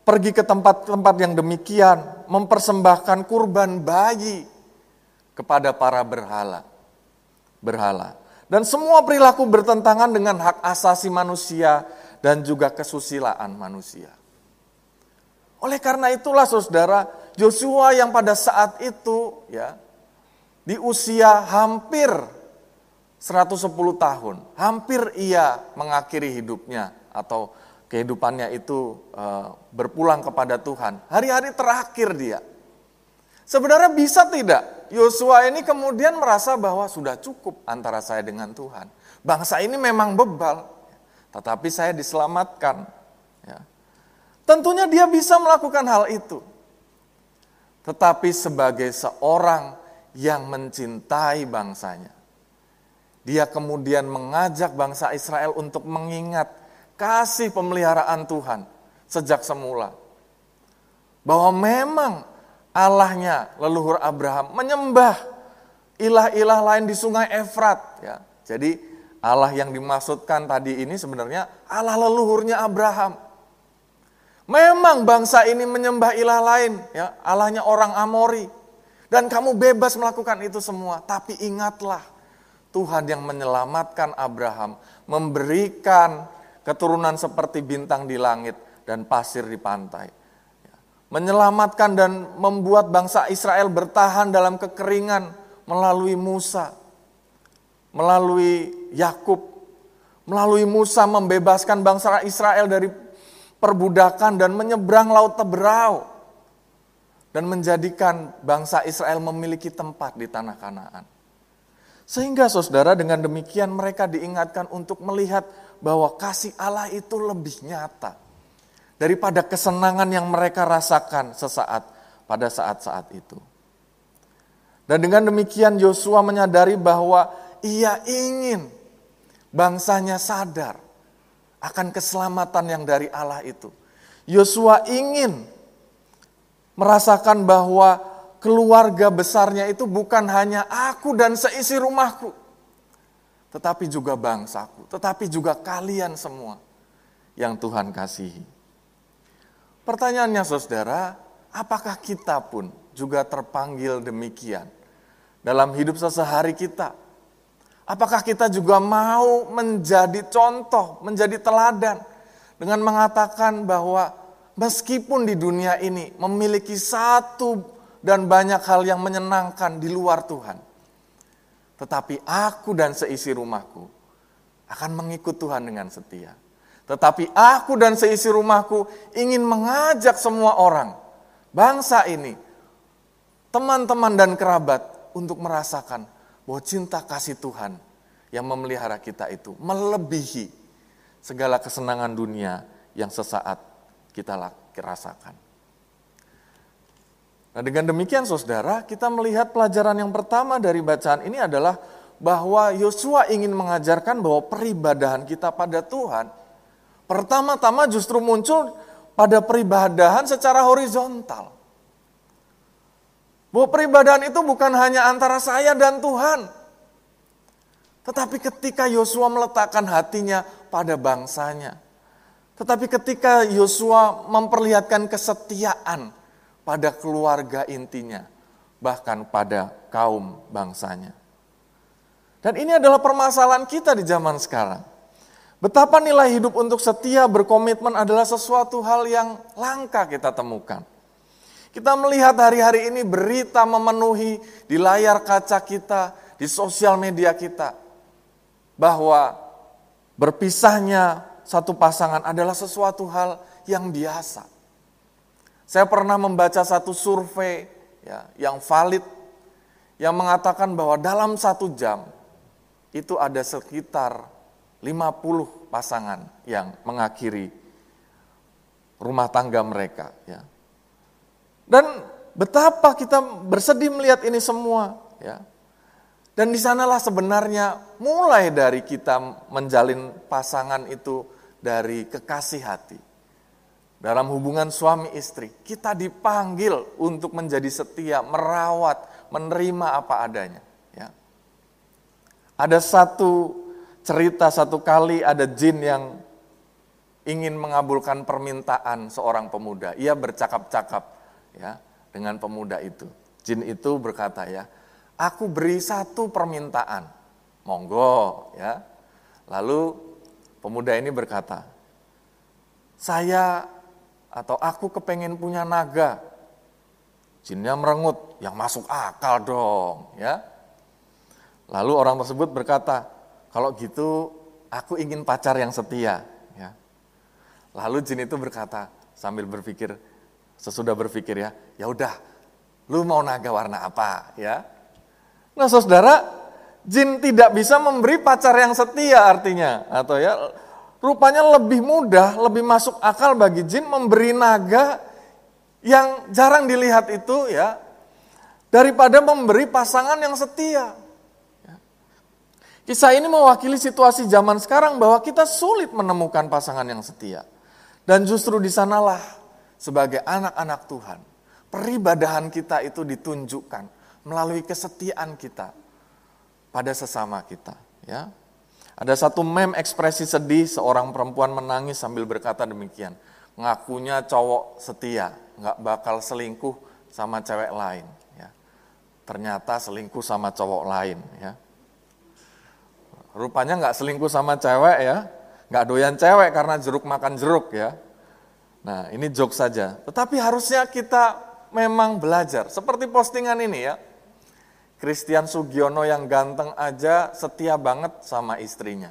pergi ke tempat-tempat yang demikian, mempersembahkan kurban bayi kepada para berhala. Berhala. Dan semua perilaku bertentangan dengan hak asasi manusia dan juga kesusilaan manusia. Oleh karena itulah saudara, Joshua yang pada saat itu ya di usia hampir 110 tahun, hampir ia mengakhiri hidupnya atau kehidupannya itu uh, berpulang kepada Tuhan. Hari-hari terakhir dia. Sebenarnya bisa tidak Yosua ini kemudian merasa bahwa sudah cukup antara saya dengan Tuhan. Bangsa ini memang bebal, tetapi saya diselamatkan. Ya. Tentunya dia bisa melakukan hal itu. Tetapi sebagai seorang yang mencintai bangsanya, dia kemudian mengajak bangsa Israel untuk mengingat kasih pemeliharaan Tuhan sejak semula. Bahwa memang Allahnya leluhur Abraham menyembah ilah-ilah lain di sungai Efrat ya. Jadi Allah yang dimaksudkan tadi ini sebenarnya Allah leluhurnya Abraham. Memang bangsa ini menyembah ilah lain ya, Allahnya orang Amori. Dan kamu bebas melakukan itu semua, tapi ingatlah Tuhan yang menyelamatkan Abraham, memberikan keturunan seperti bintang di langit dan pasir di pantai menyelamatkan dan membuat bangsa Israel bertahan dalam kekeringan melalui Musa, melalui Yakub, melalui Musa membebaskan bangsa Israel dari perbudakan dan menyeberang laut Teberau dan menjadikan bangsa Israel memiliki tempat di tanah Kanaan. Sehingga saudara dengan demikian mereka diingatkan untuk melihat bahwa kasih Allah itu lebih nyata daripada kesenangan yang mereka rasakan sesaat pada saat-saat itu. Dan dengan demikian Yosua menyadari bahwa ia ingin bangsanya sadar akan keselamatan yang dari Allah itu. Yosua ingin merasakan bahwa keluarga besarnya itu bukan hanya aku dan seisi rumahku, tetapi juga bangsaku, tetapi juga kalian semua yang Tuhan kasihi. Pertanyaannya saudara, apakah kita pun juga terpanggil demikian dalam hidup sesehari kita? Apakah kita juga mau menjadi contoh, menjadi teladan dengan mengatakan bahwa meskipun di dunia ini memiliki satu dan banyak hal yang menyenangkan di luar Tuhan, tetapi aku dan seisi rumahku akan mengikut Tuhan dengan setia. Tetapi aku dan seisi rumahku ingin mengajak semua orang, bangsa ini, teman-teman dan kerabat untuk merasakan bahwa cinta kasih Tuhan yang memelihara kita itu melebihi segala kesenangan dunia yang sesaat kita rasakan. Nah dengan demikian saudara, kita melihat pelajaran yang pertama dari bacaan ini adalah bahwa Yosua ingin mengajarkan bahwa peribadahan kita pada Tuhan pertama-tama justru muncul pada peribadahan secara horizontal. Bahwa peribadahan itu bukan hanya antara saya dan Tuhan. Tetapi ketika Yosua meletakkan hatinya pada bangsanya. Tetapi ketika Yosua memperlihatkan kesetiaan pada keluarga intinya. Bahkan pada kaum bangsanya. Dan ini adalah permasalahan kita di zaman sekarang. Betapa nilai hidup untuk setia berkomitmen adalah sesuatu hal yang langka kita temukan. Kita melihat hari-hari ini berita memenuhi di layar kaca kita, di sosial media kita, bahwa berpisahnya satu pasangan adalah sesuatu hal yang biasa. Saya pernah membaca satu survei ya, yang valid yang mengatakan bahwa dalam satu jam itu ada sekitar 50 pasangan yang mengakhiri rumah tangga mereka. Ya. Dan betapa kita bersedih melihat ini semua. Ya. Dan di sanalah sebenarnya mulai dari kita menjalin pasangan itu dari kekasih hati. Dalam hubungan suami istri, kita dipanggil untuk menjadi setia, merawat, menerima apa adanya. Ya. Ada satu cerita satu kali ada jin yang ingin mengabulkan permintaan seorang pemuda. Ia bercakap-cakap ya dengan pemuda itu. Jin itu berkata ya, aku beri satu permintaan, monggo ya. Lalu pemuda ini berkata, saya atau aku kepengen punya naga. Jinnya merengut, yang masuk akal dong ya. Lalu orang tersebut berkata, kalau gitu aku ingin pacar yang setia. Ya. Lalu jin itu berkata sambil berpikir, sesudah berpikir ya, ya udah, lu mau naga warna apa ya? Nah saudara, jin tidak bisa memberi pacar yang setia artinya, atau ya rupanya lebih mudah, lebih masuk akal bagi jin memberi naga yang jarang dilihat itu ya, daripada memberi pasangan yang setia. Kisah ini mewakili situasi zaman sekarang bahwa kita sulit menemukan pasangan yang setia. Dan justru di sanalah sebagai anak-anak Tuhan, peribadahan kita itu ditunjukkan melalui kesetiaan kita pada sesama kita. Ya, ada satu meme ekspresi sedih seorang perempuan menangis sambil berkata demikian, ngakunya cowok setia, nggak bakal selingkuh sama cewek lain. Ya. Ternyata selingkuh sama cowok lain. Ya. Rupanya nggak selingkuh sama cewek ya, nggak doyan cewek karena jeruk makan jeruk ya. Nah ini joke saja. Tetapi harusnya kita memang belajar. Seperti postingan ini ya. Christian Sugiono yang ganteng aja setia banget sama istrinya.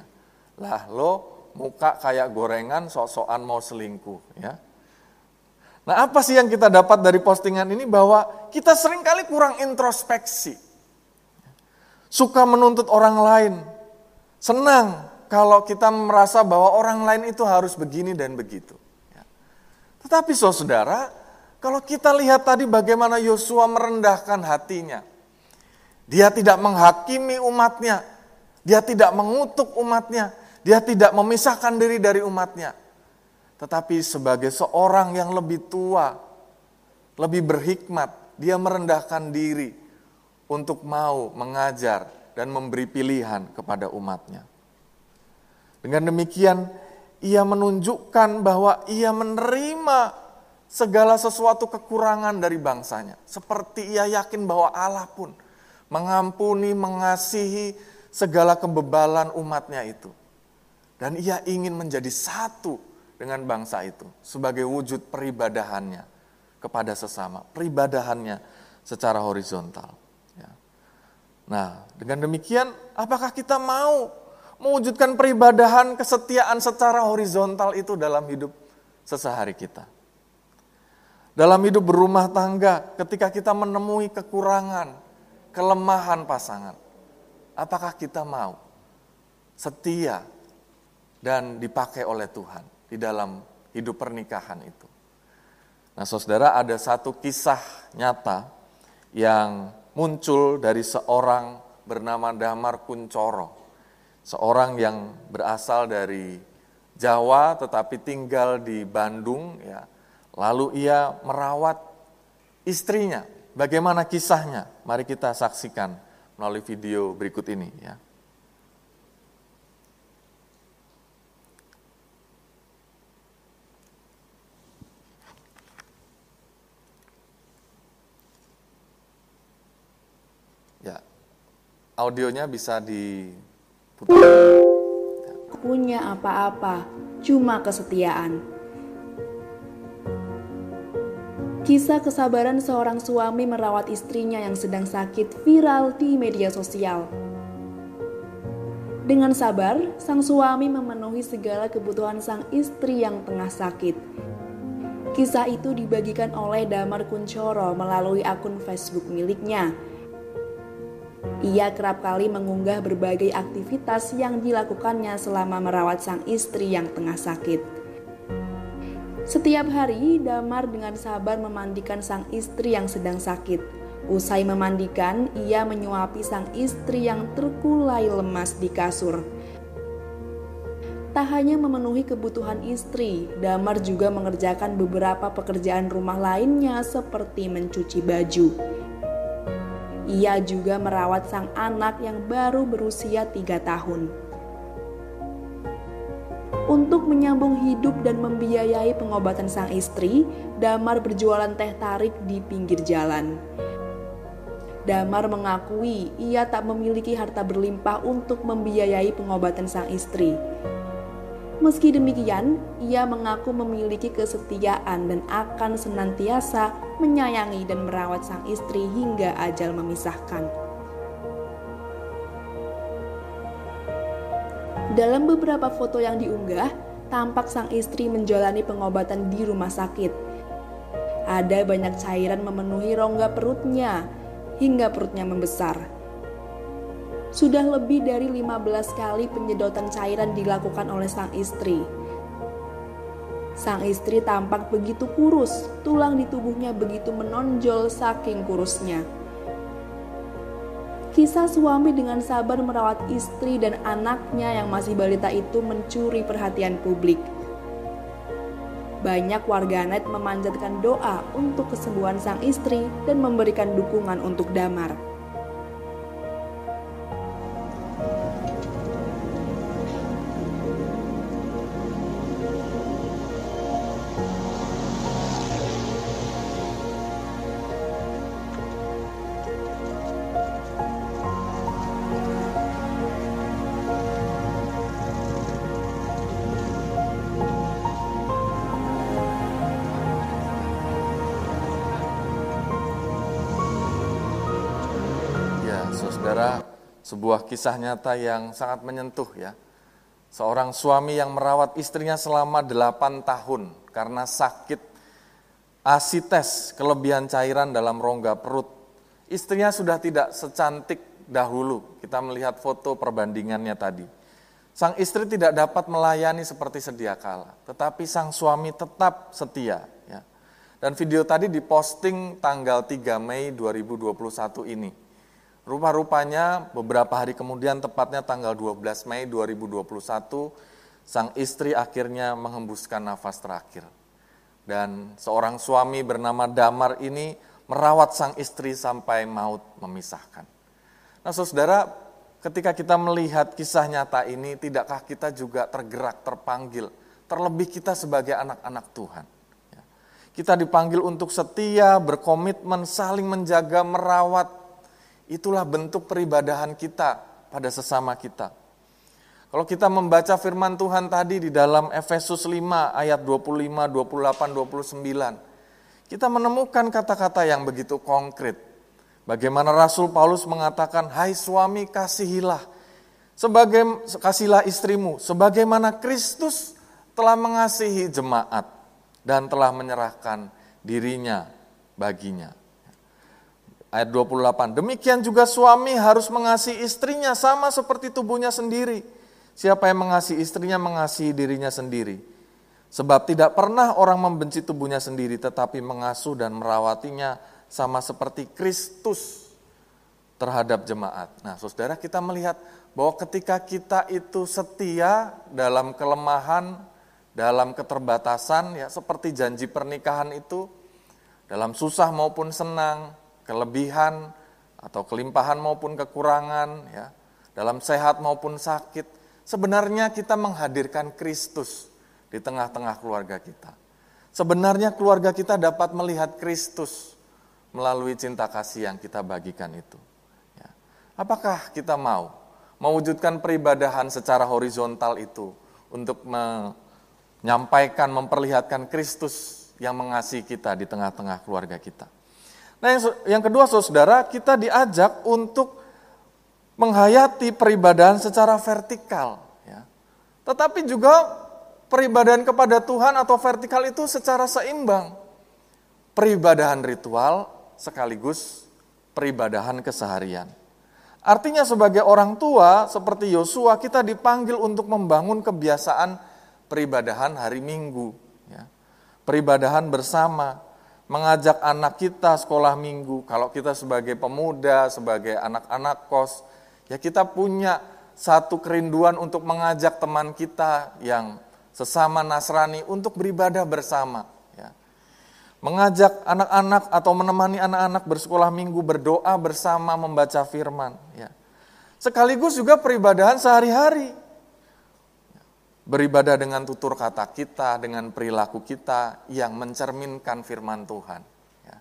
Lah lo muka kayak gorengan sok-sokan mau selingkuh ya. Nah apa sih yang kita dapat dari postingan ini bahwa kita sering kali kurang introspeksi. Suka menuntut orang lain, Senang kalau kita merasa bahwa orang lain itu harus begini dan begitu. Ya. Tetapi saudara, kalau kita lihat tadi bagaimana Yosua merendahkan hatinya. Dia tidak menghakimi umatnya, dia tidak mengutuk umatnya, dia tidak memisahkan diri dari umatnya. tetapi sebagai seorang yang lebih tua, lebih berhikmat, dia merendahkan diri untuk mau mengajar dan memberi pilihan kepada umatnya. Dengan demikian, ia menunjukkan bahwa ia menerima segala sesuatu kekurangan dari bangsanya. Seperti ia yakin bahwa Allah pun mengampuni, mengasihi segala kebebalan umatnya itu. Dan ia ingin menjadi satu dengan bangsa itu sebagai wujud peribadahannya kepada sesama, peribadahannya secara horizontal. Nah, dengan demikian, apakah kita mau mewujudkan peribadahan kesetiaan secara horizontal itu dalam hidup sesehari kita? Dalam hidup berumah tangga, ketika kita menemui kekurangan, kelemahan pasangan, apakah kita mau setia dan dipakai oleh Tuhan? di dalam hidup pernikahan itu. Nah, saudara, ada satu kisah nyata yang muncul dari seorang bernama Damar Kuncoro. Seorang yang berasal dari Jawa tetapi tinggal di Bandung ya. Lalu ia merawat istrinya. Bagaimana kisahnya? Mari kita saksikan melalui video berikut ini ya. Audionya bisa diputar. Punya apa-apa, cuma kesetiaan. Kisah kesabaran seorang suami merawat istrinya yang sedang sakit viral di media sosial. Dengan sabar, sang suami memenuhi segala kebutuhan sang istri yang tengah sakit. Kisah itu dibagikan oleh Damar Kuncoro melalui akun Facebook miliknya ia kerap kali mengunggah berbagai aktivitas yang dilakukannya selama merawat sang istri yang tengah sakit. Setiap hari, Damar dengan sabar memandikan sang istri yang sedang sakit. Usai memandikan, ia menyuapi sang istri yang terkulai lemas di kasur. Tak hanya memenuhi kebutuhan istri, Damar juga mengerjakan beberapa pekerjaan rumah lainnya seperti mencuci baju. Ia juga merawat sang anak yang baru berusia tiga tahun. Untuk menyambung hidup dan membiayai pengobatan sang istri, Damar berjualan teh tarik di pinggir jalan. Damar mengakui ia tak memiliki harta berlimpah untuk membiayai pengobatan sang istri. Meski demikian, ia mengaku memiliki kesetiaan dan akan senantiasa menyayangi dan merawat sang istri hingga ajal memisahkan. Dalam beberapa foto yang diunggah, tampak sang istri menjalani pengobatan di rumah sakit. Ada banyak cairan memenuhi rongga perutnya hingga perutnya membesar. Sudah lebih dari 15 kali penyedotan cairan dilakukan oleh sang istri. Sang istri tampak begitu kurus, tulang di tubuhnya begitu menonjol saking kurusnya. Kisah suami dengan sabar merawat istri dan anaknya yang masih balita itu mencuri perhatian publik. Banyak warganet memanjatkan doa untuk kesembuhan sang istri dan memberikan dukungan untuk Damar. Sebuah kisah nyata yang sangat menyentuh ya. Seorang suami yang merawat istrinya selama 8 tahun karena sakit asites, kelebihan cairan dalam rongga perut. Istrinya sudah tidak secantik dahulu. Kita melihat foto perbandingannya tadi. Sang istri tidak dapat melayani seperti sedia kala, tetapi sang suami tetap setia. Ya. Dan video tadi diposting tanggal 3 Mei 2021 ini. Rupa-rupanya beberapa hari kemudian tepatnya tanggal 12 Mei 2021 sang istri akhirnya menghembuskan nafas terakhir. Dan seorang suami bernama Damar ini merawat sang istri sampai maut memisahkan. Nah saudara, ketika kita melihat kisah nyata ini, tidakkah kita juga tergerak, terpanggil, terlebih kita sebagai anak-anak Tuhan. Ya. Kita dipanggil untuk setia, berkomitmen, saling menjaga, merawat. Itulah bentuk peribadahan kita pada sesama kita. Kalau kita membaca firman Tuhan tadi di dalam Efesus 5 ayat 25, 28, 29, kita menemukan kata-kata yang begitu konkret. Bagaimana Rasul Paulus mengatakan, "Hai suami, kasihilah sebagai kasihilah istrimu sebagaimana Kristus telah mengasihi jemaat dan telah menyerahkan dirinya baginya." Ayat 28, demikian juga suami harus mengasihi istrinya sama seperti tubuhnya sendiri. Siapa yang mengasihi istrinya mengasihi dirinya sendiri. Sebab tidak pernah orang membenci tubuhnya sendiri tetapi mengasuh dan merawatinya sama seperti Kristus terhadap jemaat. Nah, Saudara, kita melihat bahwa ketika kita itu setia dalam kelemahan, dalam keterbatasan ya seperti janji pernikahan itu dalam susah maupun senang, kelebihan atau kelimpahan maupun kekurangan ya, dalam sehat maupun sakit, Sebenarnya kita menghadirkan Kristus di tengah-tengah keluarga kita. Sebenarnya keluarga kita dapat melihat Kristus melalui cinta kasih yang kita bagikan itu. Ya. Apakah kita mau mewujudkan peribadahan secara horizontal itu untuk menyampaikan, memperlihatkan Kristus yang mengasihi kita di tengah-tengah keluarga kita. Nah yang, yang kedua saudara, kita diajak untuk menghayati peribadahan secara vertikal. Ya. Tetapi juga peribadahan kepada Tuhan atau vertikal itu secara seimbang. Peribadahan ritual sekaligus peribadahan keseharian. Artinya sebagai orang tua seperti Yosua kita dipanggil untuk membangun kebiasaan peribadahan hari Minggu. Ya. Peribadahan bersama, mengajak anak kita sekolah minggu. Kalau kita sebagai pemuda, sebagai anak-anak kos, Ya kita punya satu kerinduan untuk mengajak teman kita yang sesama Nasrani untuk beribadah bersama. Ya. Mengajak anak-anak atau menemani anak-anak bersekolah minggu berdoa bersama membaca firman. Ya. Sekaligus juga peribadahan sehari-hari. Beribadah dengan tutur kata kita, dengan perilaku kita yang mencerminkan firman Tuhan. Ya.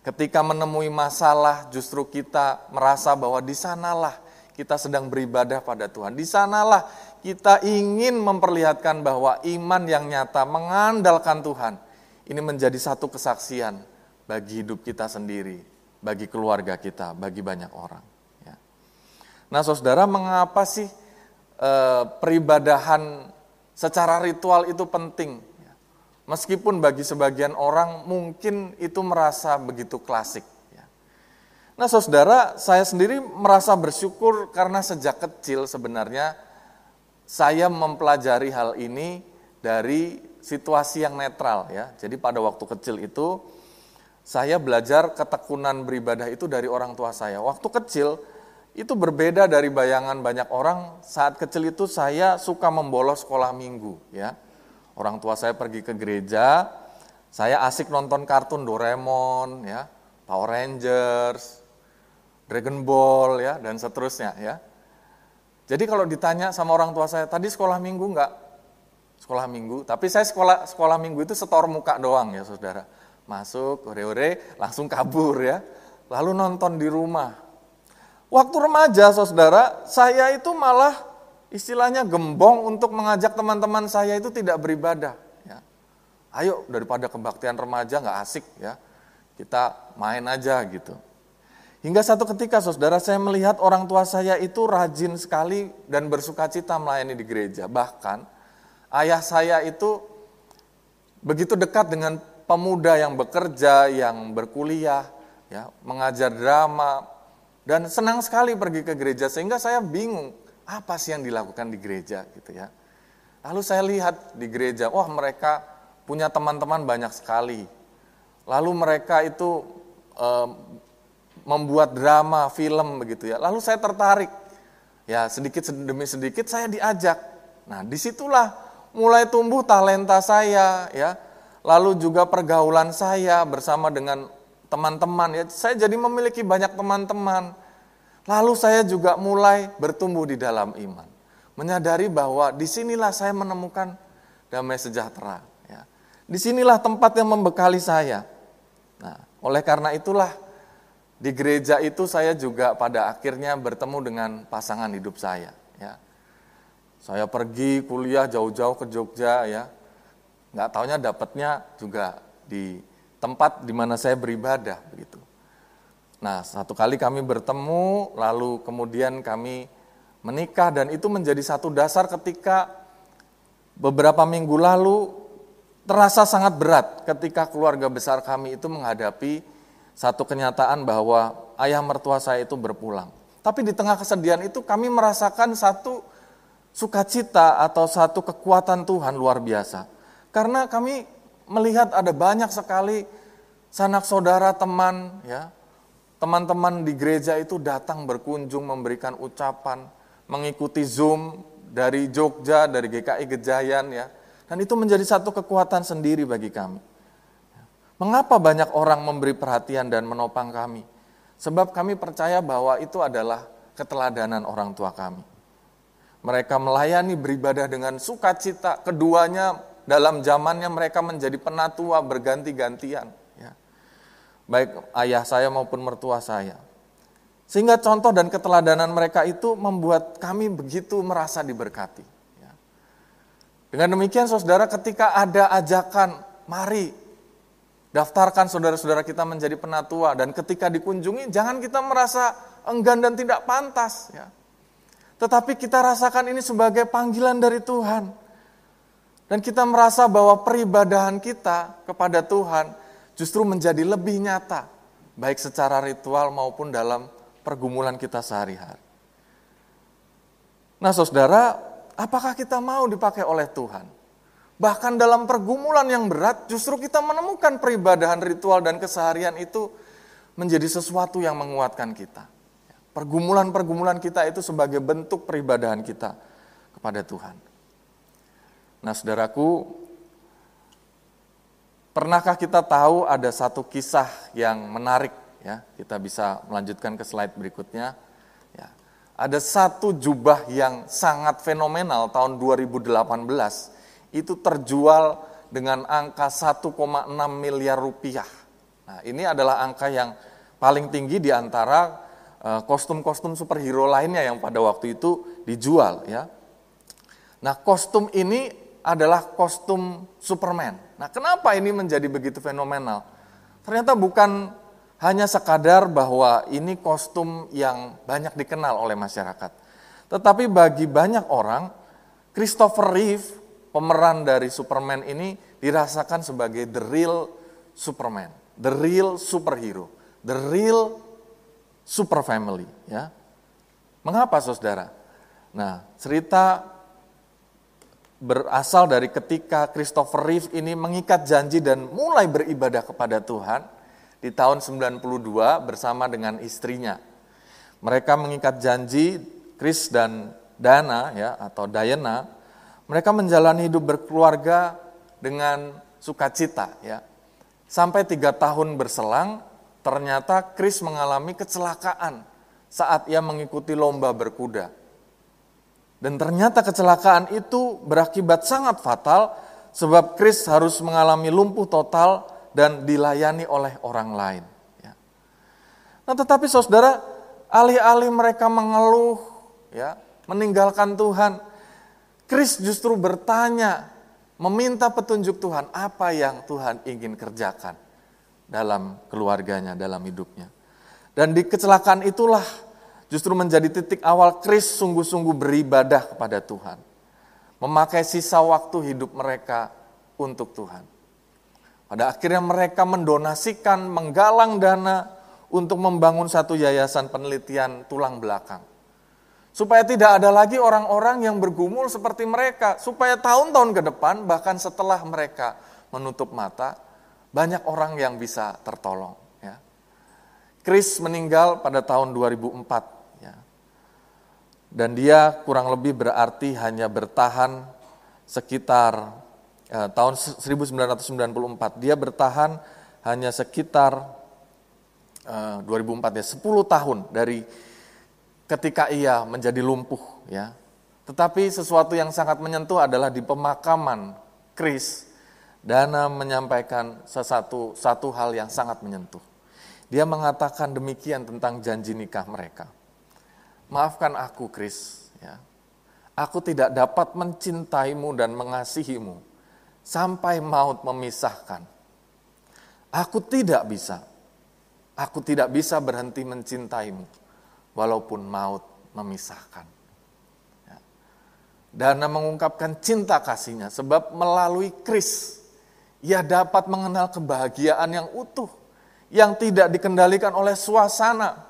Ketika menemui masalah, justru kita merasa bahwa di sanalah kita sedang beribadah pada Tuhan. Di sanalah kita ingin memperlihatkan bahwa iman yang nyata mengandalkan Tuhan ini menjadi satu kesaksian bagi hidup kita sendiri, bagi keluarga kita, bagi banyak orang. Ya. Nah, saudara, mengapa sih e, peribadahan secara ritual itu penting? Ya. Meskipun bagi sebagian orang mungkin itu merasa begitu klasik. Nah saudara, saya sendiri merasa bersyukur karena sejak kecil sebenarnya saya mempelajari hal ini dari situasi yang netral ya. Jadi pada waktu kecil itu saya belajar ketekunan beribadah itu dari orang tua saya. Waktu kecil itu berbeda dari bayangan banyak orang. Saat kecil itu saya suka membolos sekolah minggu ya. Orang tua saya pergi ke gereja, saya asik nonton kartun Doraemon ya, Power Rangers, Dragon Ball ya dan seterusnya ya. Jadi kalau ditanya sama orang tua saya, tadi sekolah minggu enggak? Sekolah minggu, tapi saya sekolah sekolah minggu itu setor muka doang ya saudara. Masuk, ore-ore, langsung kabur ya. Lalu nonton di rumah. Waktu remaja saudara, saya itu malah istilahnya gembong untuk mengajak teman-teman saya itu tidak beribadah. Ya. Ayo daripada kebaktian remaja nggak asik ya, kita main aja gitu. Hingga satu ketika saudara saya melihat orang tua saya itu rajin sekali dan bersuka cita melayani di gereja. Bahkan ayah saya itu begitu dekat dengan pemuda yang bekerja, yang berkuliah, ya, mengajar drama, dan senang sekali pergi ke gereja sehingga saya bingung apa sih yang dilakukan di gereja gitu ya. Lalu saya lihat di gereja, wah mereka punya teman-teman banyak sekali. Lalu mereka itu membuat drama, film begitu ya. Lalu saya tertarik. Ya, sedikit demi sedikit saya diajak Nah, di situlah mulai tumbuh talenta saya, ya. Lalu juga pergaulan saya bersama dengan teman-teman, ya. Saya jadi memiliki banyak teman-teman. Lalu saya juga mulai bertumbuh di dalam iman, menyadari bahwa di sinilah saya menemukan damai sejahtera. Ya. Di sinilah tempat yang membekali saya. Nah, oleh karena itulah di gereja itu saya juga pada akhirnya bertemu dengan pasangan hidup saya. Ya. Saya pergi kuliah jauh-jauh ke Jogja ya, nggak taunya dapatnya juga di tempat di mana saya beribadah begitu. Nah satu kali kami bertemu, lalu kemudian kami menikah dan itu menjadi satu dasar ketika beberapa minggu lalu terasa sangat berat ketika keluarga besar kami itu menghadapi satu kenyataan bahwa ayah mertua saya itu berpulang. Tapi di tengah kesedihan itu kami merasakan satu sukacita atau satu kekuatan Tuhan luar biasa. Karena kami melihat ada banyak sekali sanak saudara teman ya, teman-teman di gereja itu datang berkunjung memberikan ucapan, mengikuti Zoom dari Jogja, dari GKI Gejayan ya. Dan itu menjadi satu kekuatan sendiri bagi kami. Mengapa banyak orang memberi perhatian dan menopang kami? Sebab kami percaya bahwa itu adalah keteladanan orang tua kami. Mereka melayani beribadah dengan sukacita, keduanya dalam zamannya mereka menjadi penatua berganti-gantian baik ayah saya maupun mertua saya. Sehingga contoh dan keteladanan mereka itu membuat kami begitu merasa diberkati. Ya. Dengan demikian saudara ketika ada ajakan, mari daftarkan saudara-saudara kita menjadi penatua dan ketika dikunjungi jangan kita merasa enggan dan tidak pantas ya. Tetapi kita rasakan ini sebagai panggilan dari Tuhan. Dan kita merasa bahwa peribadahan kita kepada Tuhan justru menjadi lebih nyata, baik secara ritual maupun dalam pergumulan kita sehari-hari. Nah, saudara, apakah kita mau dipakai oleh Tuhan? Bahkan dalam pergumulan yang berat, justru kita menemukan peribadahan ritual dan keseharian itu menjadi sesuatu yang menguatkan kita. Pergumulan-pergumulan kita itu sebagai bentuk peribadahan kita kepada Tuhan. Nah, saudaraku, Pernahkah kita tahu ada satu kisah yang menarik ya? Kita bisa melanjutkan ke slide berikutnya. Ya. Ada satu jubah yang sangat fenomenal tahun 2018 itu terjual dengan angka 1,6 miliar rupiah. Nah, ini adalah angka yang paling tinggi di antara eh, kostum-kostum superhero lainnya yang pada waktu itu dijual ya. Nah, kostum ini adalah kostum Superman. Nah, kenapa ini menjadi begitu fenomenal? Ternyata bukan hanya sekadar bahwa ini kostum yang banyak dikenal oleh masyarakat. Tetapi bagi banyak orang, Christopher Reeve, pemeran dari Superman ini dirasakan sebagai the real Superman, the real superhero, the real super family, ya. Mengapa Saudara? Nah, cerita berasal dari ketika Christopher Reeve ini mengikat janji dan mulai beribadah kepada Tuhan di tahun 92 bersama dengan istrinya. Mereka mengikat janji Chris dan Dana ya atau Diana, mereka menjalani hidup berkeluarga dengan sukacita ya. Sampai tiga tahun berselang, ternyata Chris mengalami kecelakaan saat ia mengikuti lomba berkuda. Dan ternyata kecelakaan itu berakibat sangat fatal sebab Chris harus mengalami lumpuh total dan dilayani oleh orang lain. Ya. Nah tetapi saudara, alih-alih mereka mengeluh, ya, meninggalkan Tuhan, Chris justru bertanya, meminta petunjuk Tuhan, apa yang Tuhan ingin kerjakan dalam keluarganya, dalam hidupnya. Dan di kecelakaan itulah justru menjadi titik awal Kris sungguh-sungguh beribadah kepada Tuhan. Memakai sisa waktu hidup mereka untuk Tuhan. Pada akhirnya mereka mendonasikan, menggalang dana untuk membangun satu yayasan penelitian tulang belakang. Supaya tidak ada lagi orang-orang yang bergumul seperti mereka. Supaya tahun-tahun ke depan, bahkan setelah mereka menutup mata, banyak orang yang bisa tertolong. Ya. Chris meninggal pada tahun 2004 dan dia kurang lebih berarti hanya bertahan sekitar eh, tahun 1994. Dia bertahan hanya sekitar eh, 2004 ya 10 tahun dari ketika ia menjadi lumpuh ya. Tetapi sesuatu yang sangat menyentuh adalah di pemakaman Kris, Dana menyampaikan sesuatu satu hal yang sangat menyentuh. Dia mengatakan demikian tentang janji nikah mereka. Maafkan aku, Kris, ya. Aku tidak dapat mencintaimu dan mengasihimu sampai maut memisahkan. Aku tidak bisa. Aku tidak bisa berhenti mencintaimu walaupun maut memisahkan. Ya. Dana mengungkapkan cinta kasihnya sebab melalui Kris ia dapat mengenal kebahagiaan yang utuh yang tidak dikendalikan oleh suasana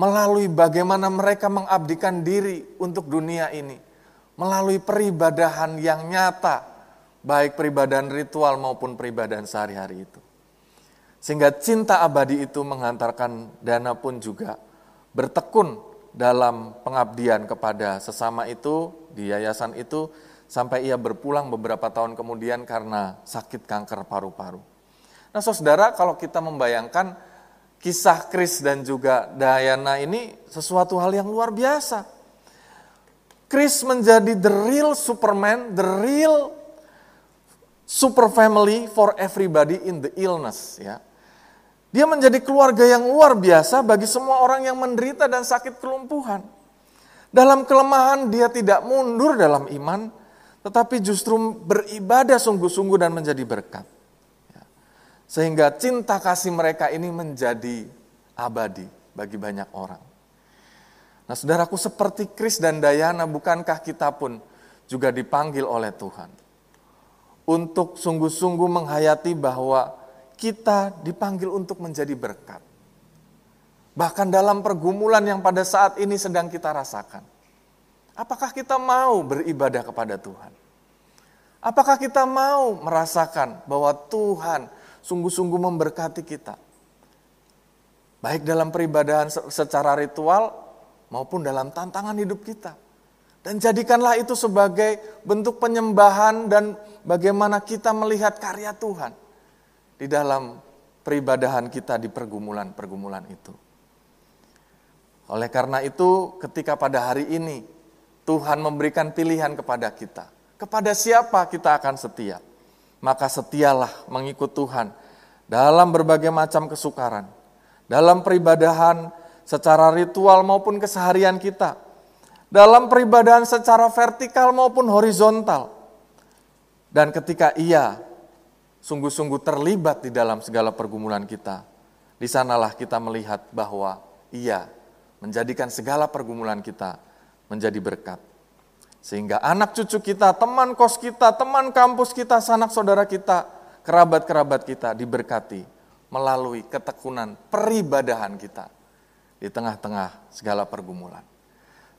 melalui bagaimana mereka mengabdikan diri untuk dunia ini melalui peribadahan yang nyata baik peribadahan ritual maupun peribadahan sehari-hari itu sehingga cinta abadi itu menghantarkan dana pun juga bertekun dalam pengabdian kepada sesama itu di yayasan itu sampai ia berpulang beberapa tahun kemudian karena sakit kanker paru-paru. Nah, Saudara, kalau kita membayangkan kisah Kris dan juga Diana ini sesuatu hal yang luar biasa. Chris menjadi the real Superman, the real super family for everybody in the illness ya. Dia menjadi keluarga yang luar biasa bagi semua orang yang menderita dan sakit kelumpuhan. Dalam kelemahan dia tidak mundur dalam iman, tetapi justru beribadah sungguh-sungguh dan menjadi berkat. Sehingga cinta kasih mereka ini menjadi abadi bagi banyak orang. Nah saudaraku seperti Kris dan Dayana bukankah kita pun juga dipanggil oleh Tuhan. Untuk sungguh-sungguh menghayati bahwa kita dipanggil untuk menjadi berkat. Bahkan dalam pergumulan yang pada saat ini sedang kita rasakan. Apakah kita mau beribadah kepada Tuhan? Apakah kita mau merasakan bahwa Tuhan sungguh-sungguh memberkati kita? Baik dalam peribadahan secara ritual maupun dalam tantangan hidup kita. Dan jadikanlah itu sebagai bentuk penyembahan dan bagaimana kita melihat karya Tuhan di dalam peribadahan kita di pergumulan-pergumulan itu. Oleh karena itu, ketika pada hari ini Tuhan memberikan pilihan kepada kita, kepada siapa kita akan setia, maka setialah mengikut Tuhan dalam berbagai macam kesukaran, dalam peribadahan secara ritual maupun keseharian kita, dalam peribadahan secara vertikal maupun horizontal. Dan ketika ia sungguh-sungguh terlibat di dalam segala pergumulan kita, di sanalah kita melihat bahwa ia menjadikan segala pergumulan kita menjadi berkat. Sehingga anak cucu kita, teman kos kita, teman kampus kita, sanak saudara kita, kerabat-kerabat kita diberkati melalui ketekunan peribadahan kita di tengah-tengah segala pergumulan.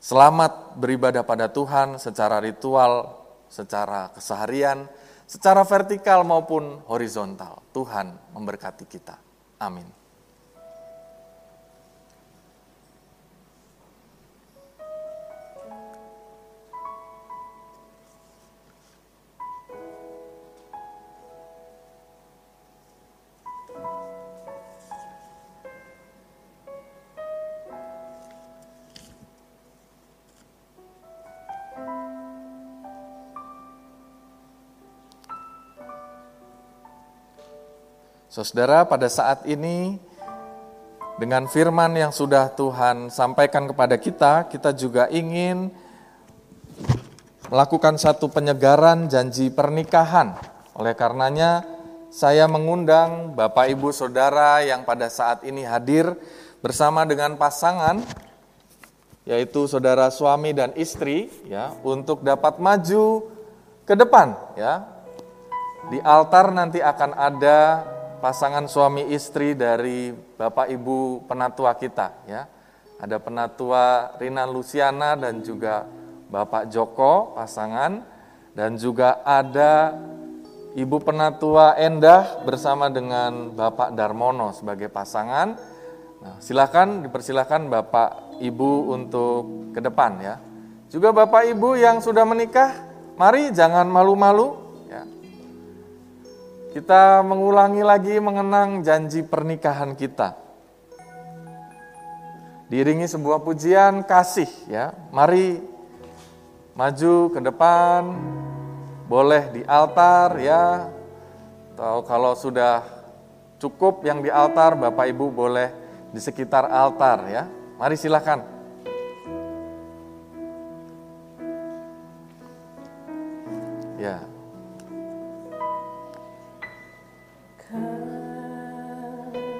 Selamat beribadah pada Tuhan secara ritual, secara keseharian, secara vertikal maupun horizontal. Tuhan memberkati kita. Amin. Saudara, pada saat ini dengan firman yang sudah Tuhan sampaikan kepada kita, kita juga ingin melakukan satu penyegaran janji pernikahan. Oleh karenanya, saya mengundang Bapak Ibu Saudara yang pada saat ini hadir bersama dengan pasangan yaitu saudara suami dan istri ya untuk dapat maju ke depan ya. Di altar nanti akan ada pasangan suami istri dari Bapak Ibu penatua kita ya. Ada penatua Rina Luciana dan juga Bapak Joko pasangan dan juga ada Ibu penatua Endah bersama dengan Bapak Darmono sebagai pasangan Nah, silakan dipersilakan Bapak Ibu untuk ke depan ya. Juga Bapak Ibu yang sudah menikah, mari jangan malu-malu. Kita mengulangi lagi mengenang janji pernikahan kita. Diiringi sebuah pujian kasih ya. Mari maju ke depan, boleh di altar ya. Atau kalau sudah cukup yang di altar, Bapak Ibu boleh di sekitar altar ya. Mari silakan. Ya.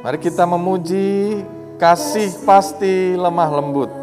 Mari kita memuji kasih pasti lemah lembut.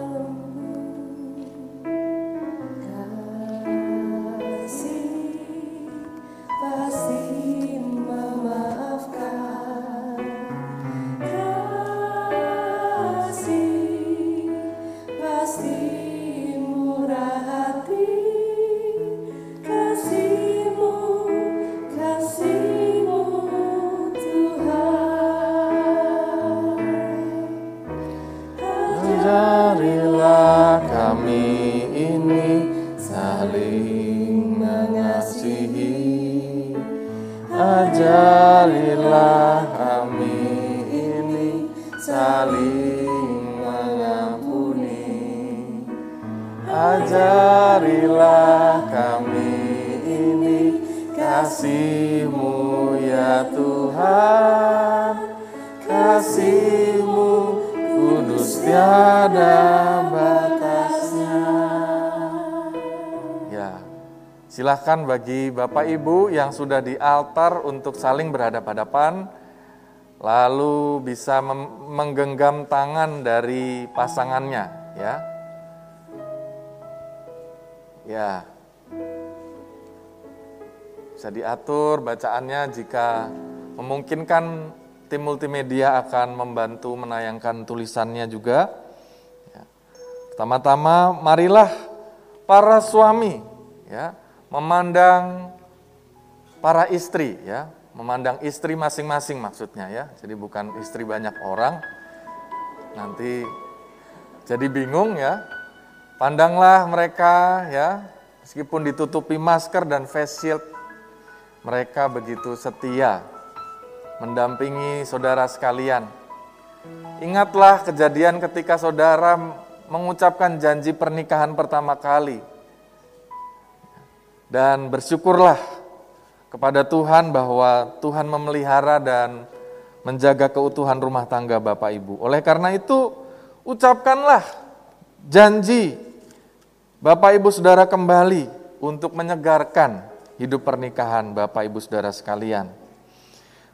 Silahkan bagi Bapak Ibu yang sudah di altar untuk saling berhadapan-hadapan, lalu bisa menggenggam tangan dari pasangannya, ya. Ya, bisa diatur bacaannya jika memungkinkan tim multimedia akan membantu menayangkan tulisannya juga. Ya. Pertama-tama marilah para suami ya memandang para istri ya, memandang istri masing-masing maksudnya ya. Jadi bukan istri banyak orang. Nanti jadi bingung ya. Pandanglah mereka ya, meskipun ditutupi masker dan face shield, mereka begitu setia mendampingi saudara sekalian. Ingatlah kejadian ketika saudara mengucapkan janji pernikahan pertama kali. Dan bersyukurlah kepada Tuhan bahwa Tuhan memelihara dan menjaga keutuhan rumah tangga Bapak Ibu. Oleh karena itu, ucapkanlah janji Bapak Ibu Saudara kembali untuk menyegarkan hidup pernikahan Bapak Ibu Saudara sekalian.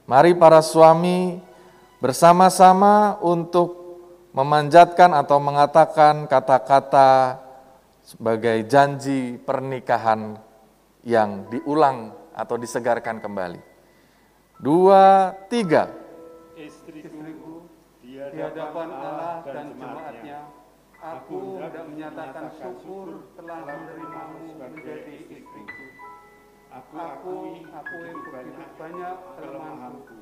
Mari para suami bersama-sama untuk memanjatkan atau mengatakan kata-kata sebagai janji pernikahan yang diulang atau disegarkan kembali. Dua, tiga. Istriku, di hadapan Allah dan jemaatnya, aku hendak menyatakan syukur telah menerimamu menjadi istriku. Aku akui aku yang begitu banyak kelemahanku.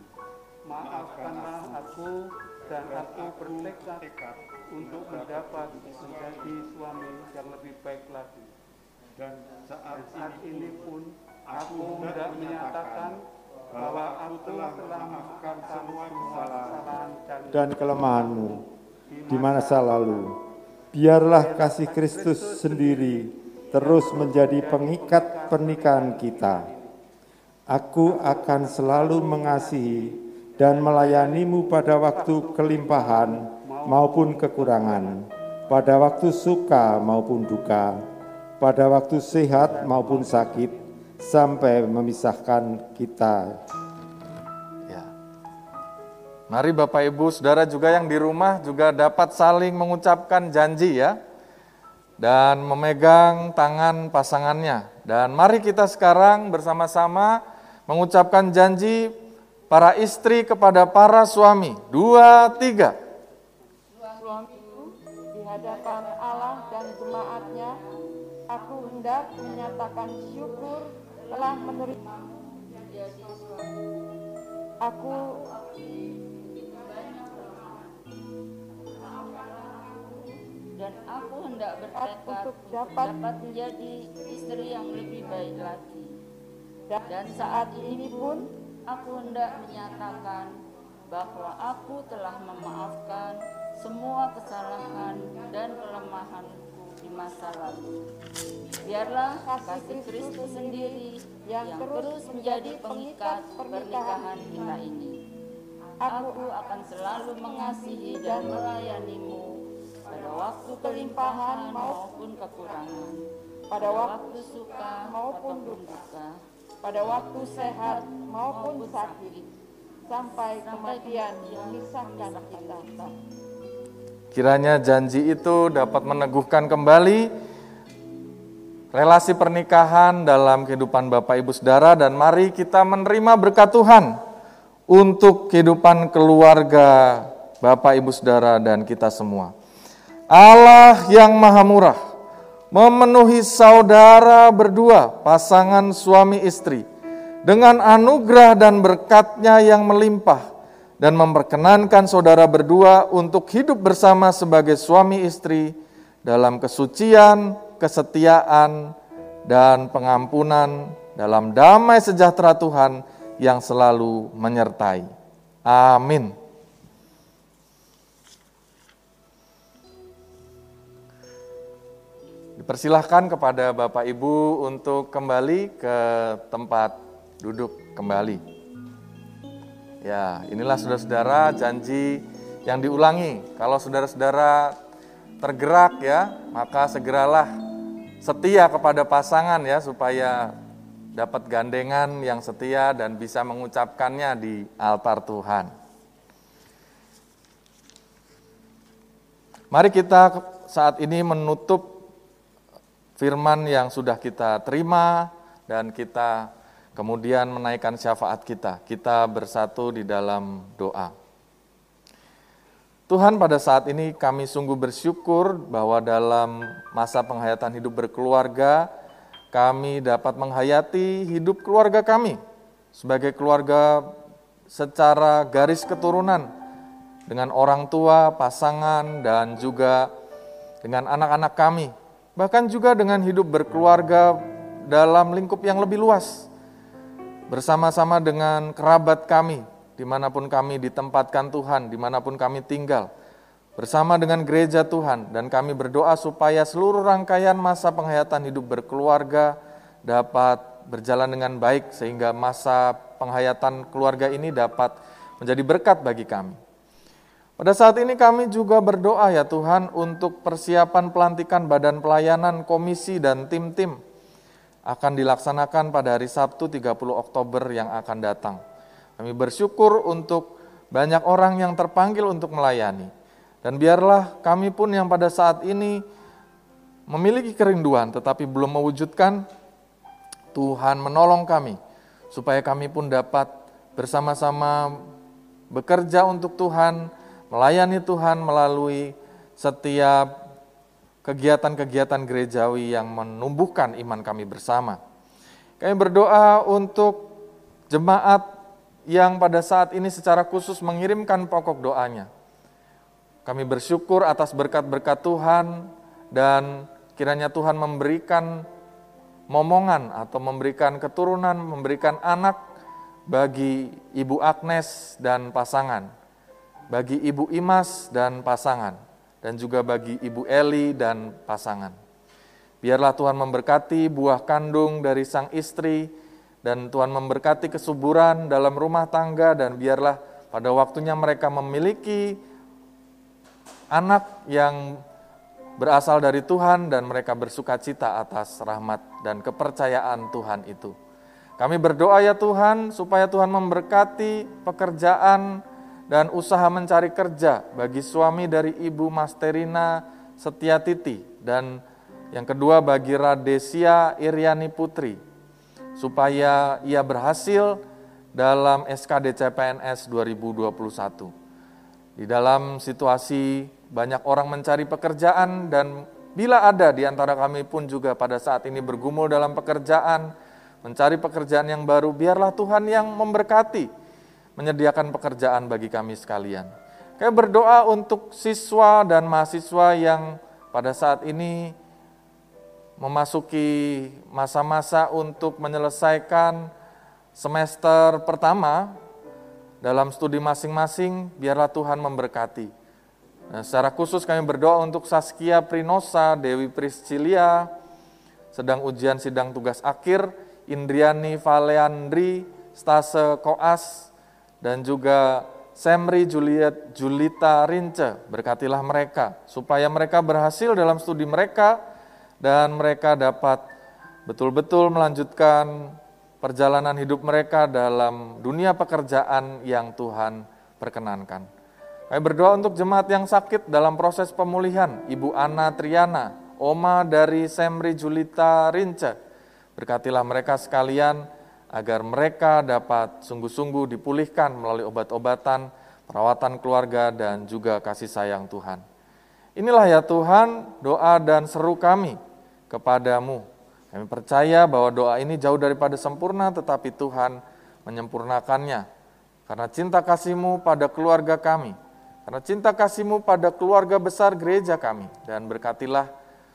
Maafkanlah aku dan aku bertekad untuk mendapat menjadi suami yang lebih baik lagi. Dan saat, saat ini pun aku hendak menyatakan bahwa aku telah melakukan semua kesalahan dan kelemahanmu di masa lalu. Biarlah kasih Kristus sendiri terus menjadi pengikat pernikahan kita. Aku akan selalu mengasihi dan melayanimu pada waktu kelimpahan maupun kekurangan, pada waktu suka maupun duka, pada waktu sehat maupun sakit, sampai memisahkan kita. Ya. Mari Bapak Ibu, Saudara juga yang di rumah juga dapat saling mengucapkan janji ya dan memegang tangan pasangannya. Dan mari kita sekarang bersama-sama mengucapkan janji para istri kepada para suami. Dua, tiga. Suamiku, di hadapan Allah dan jemaatnya, aku hendak menyatakan syukur telah menerima Aku dan aku hendak bertekad untuk dapat menjadi istri yang lebih baik lagi. Dan saat ini pun aku hendak menyatakan bahwa aku telah memaafkan semua kesalahan dan kelemahanku di masa lalu. Biarlah kasih Kristus sendiri yang terus menjadi pengikat pernikahan kita ini. Aku akan selalu mengasihi dan melayanimu pada waktu kelimpahan maupun kekurangan, pada waktu suka maupun duka, pada waktu sehat maupun sakit, sampai kematian memisahkan kita. Kiranya janji itu dapat meneguhkan kembali relasi pernikahan dalam kehidupan Bapak Ibu Saudara dan mari kita menerima berkat Tuhan untuk kehidupan keluarga Bapak Ibu Saudara dan kita semua. Allah yang maha murah memenuhi saudara berdua, pasangan suami istri, dengan anugerah dan berkatnya yang melimpah dan memperkenankan saudara berdua untuk hidup bersama sebagai suami istri dalam kesucian, kesetiaan, dan pengampunan dalam damai sejahtera Tuhan yang selalu menyertai. Amin. Dipersilahkan kepada Bapak Ibu untuk kembali ke tempat duduk kembali. Ya, inilah saudara-saudara janji yang diulangi. Kalau saudara-saudara tergerak ya, maka segeralah setia kepada pasangan ya supaya dapat gandengan yang setia dan bisa mengucapkannya di altar Tuhan. Mari kita saat ini menutup firman yang sudah kita terima dan kita kemudian menaikkan syafaat kita. Kita bersatu di dalam doa. Tuhan pada saat ini kami sungguh bersyukur bahwa dalam masa penghayatan hidup berkeluarga, kami dapat menghayati hidup keluarga kami sebagai keluarga secara garis keturunan dengan orang tua, pasangan, dan juga dengan anak-anak kami, bahkan juga dengan hidup berkeluarga dalam lingkup yang lebih luas, bersama-sama dengan kerabat kami, di mana pun kami ditempatkan Tuhan, di mana pun kami tinggal bersama dengan gereja Tuhan dan kami berdoa supaya seluruh rangkaian masa penghayatan hidup berkeluarga dapat berjalan dengan baik sehingga masa penghayatan keluarga ini dapat menjadi berkat bagi kami. Pada saat ini kami juga berdoa ya Tuhan untuk persiapan pelantikan badan pelayanan komisi dan tim-tim akan dilaksanakan pada hari Sabtu 30 Oktober yang akan datang. Kami bersyukur untuk banyak orang yang terpanggil untuk melayani dan biarlah kami pun yang pada saat ini memiliki kerinduan tetapi belum mewujudkan, Tuhan menolong kami supaya kami pun dapat bersama-sama bekerja untuk Tuhan, melayani Tuhan melalui setiap kegiatan-kegiatan gerejawi yang menumbuhkan iman kami bersama. Kami berdoa untuk jemaat yang pada saat ini secara khusus mengirimkan pokok doanya. Kami bersyukur atas berkat-berkat Tuhan dan kiranya Tuhan memberikan momongan atau memberikan keturunan, memberikan anak bagi Ibu Agnes dan pasangan, bagi Ibu Imas dan pasangan, dan juga bagi Ibu Eli dan pasangan. Biarlah Tuhan memberkati buah kandung dari sang istri, dan Tuhan memberkati kesuburan dalam rumah tangga, dan biarlah pada waktunya mereka memiliki anak yang berasal dari Tuhan dan mereka bersuka cita atas rahmat dan kepercayaan Tuhan itu. Kami berdoa ya Tuhan supaya Tuhan memberkati pekerjaan dan usaha mencari kerja bagi suami dari Ibu Masterina Setiatiti dan yang kedua bagi Radesia Iriani Putri supaya ia berhasil dalam SKD CPNS 2021. Di dalam situasi banyak orang mencari pekerjaan dan bila ada di antara kami pun juga pada saat ini bergumul dalam pekerjaan, mencari pekerjaan yang baru, biarlah Tuhan yang memberkati, menyediakan pekerjaan bagi kami sekalian. Kayak berdoa untuk siswa dan mahasiswa yang pada saat ini memasuki masa-masa untuk menyelesaikan semester pertama dalam studi masing-masing, biarlah Tuhan memberkati. Nah, secara khusus kami berdoa untuk Saskia Prinosa, Dewi Priscilia, sedang ujian sidang tugas akhir, Indriani Valeandri, Stase Koas, dan juga Semri Juliet Julita Rince. Berkatilah mereka, supaya mereka berhasil dalam studi mereka, dan mereka dapat betul-betul melanjutkan perjalanan hidup mereka dalam dunia pekerjaan yang Tuhan perkenankan. Kami berdoa untuk jemaat yang sakit dalam proses pemulihan, Ibu Ana Triana, Oma dari Semri Julita Rince. Berkatilah mereka sekalian agar mereka dapat sungguh-sungguh dipulihkan melalui obat-obatan, perawatan keluarga, dan juga kasih sayang Tuhan. Inilah ya Tuhan doa dan seru kami kepadamu. Kami percaya bahwa doa ini jauh daripada sempurna, tetapi Tuhan menyempurnakannya. Karena cinta kasihmu pada keluarga kami, karena cinta kasihmu pada keluarga besar gereja kami, dan berkatilah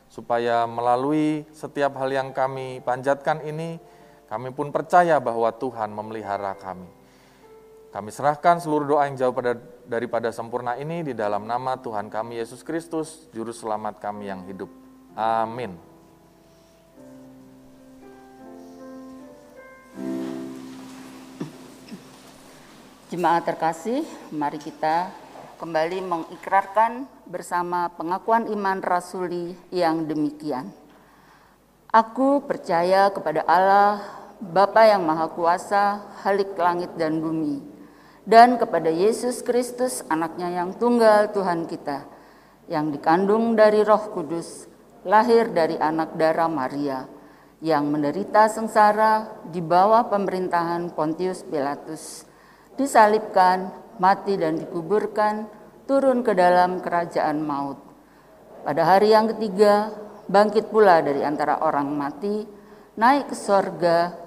supaya melalui setiap hal yang kami panjatkan ini, kami pun percaya bahwa Tuhan memelihara kami. Kami serahkan seluruh doa yang jauh pada, daripada sempurna ini di dalam nama Tuhan kami Yesus Kristus, Juru Selamat kami yang hidup. Amin. Jemaat terkasih, mari kita kembali mengikrarkan bersama pengakuan iman rasuli yang demikian. Aku percaya kepada Allah, Bapa yang Maha Kuasa, Halik langit dan bumi, dan kepada Yesus Kristus, anaknya yang tunggal Tuhan kita, yang dikandung dari roh kudus, lahir dari anak darah Maria, yang menderita sengsara di bawah pemerintahan Pontius Pilatus, disalibkan, mati dan dikuburkan, turun ke dalam kerajaan maut. Pada hari yang ketiga, bangkit pula dari antara orang mati, naik ke sorga,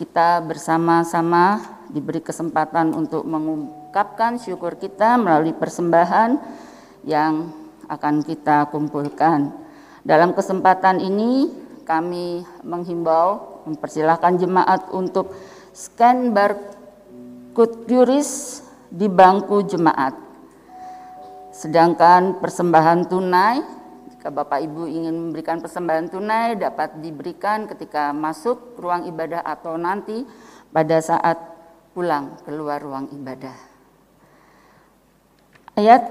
kita bersama-sama diberi kesempatan untuk mengungkapkan syukur kita melalui persembahan yang akan kita kumpulkan. Dalam kesempatan ini kami menghimbau mempersilahkan jemaat untuk scan barcode QRIS di bangku jemaat. Sedangkan persembahan tunai, jika Bapak Ibu ingin memberikan persembahan tunai dapat diberikan ketika masuk ruang ibadah atau nanti pada saat pulang keluar ruang ibadah. Ayat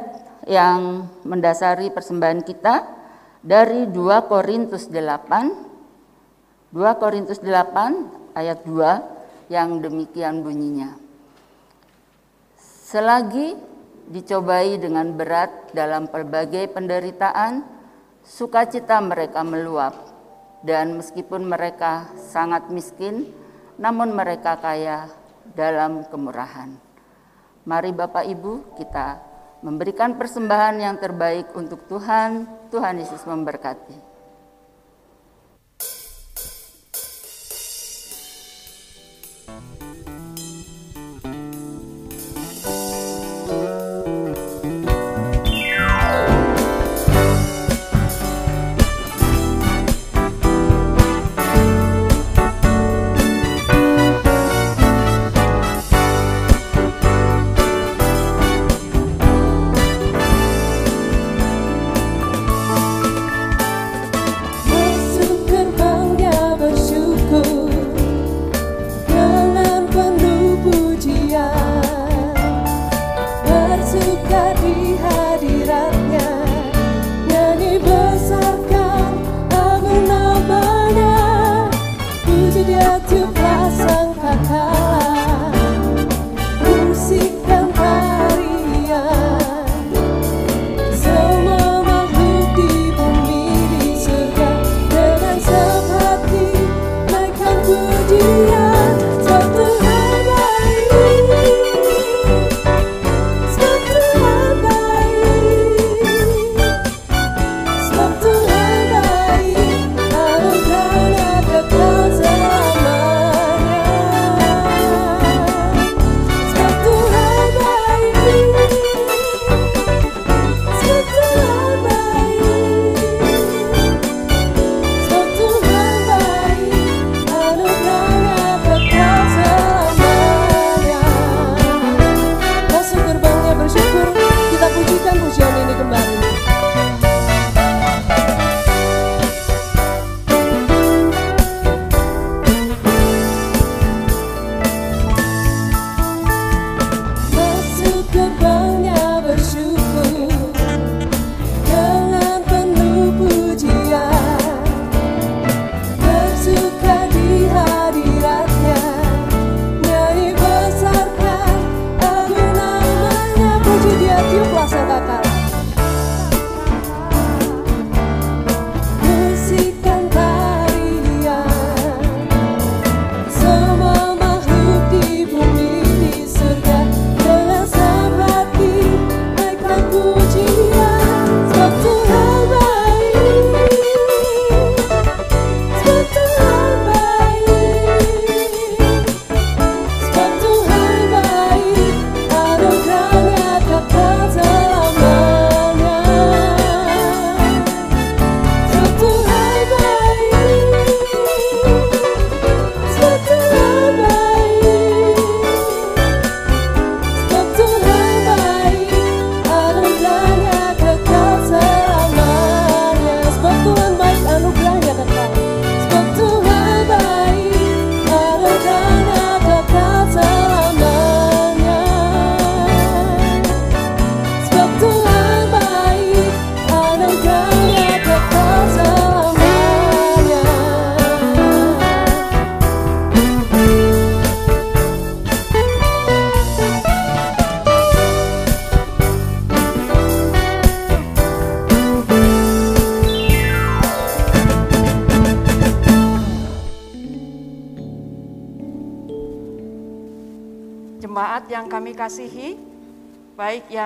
yang mendasari persembahan kita dari 2 Korintus 8 2 Korintus 8 ayat 2 yang demikian bunyinya. Selagi dicobai dengan berat dalam berbagai penderitaan, sukacita mereka meluap. Dan meskipun mereka sangat miskin, namun mereka kaya dalam kemurahan. Mari Bapak Ibu kita memberikan persembahan yang terbaik untuk Tuhan. Tuhan Yesus memberkati.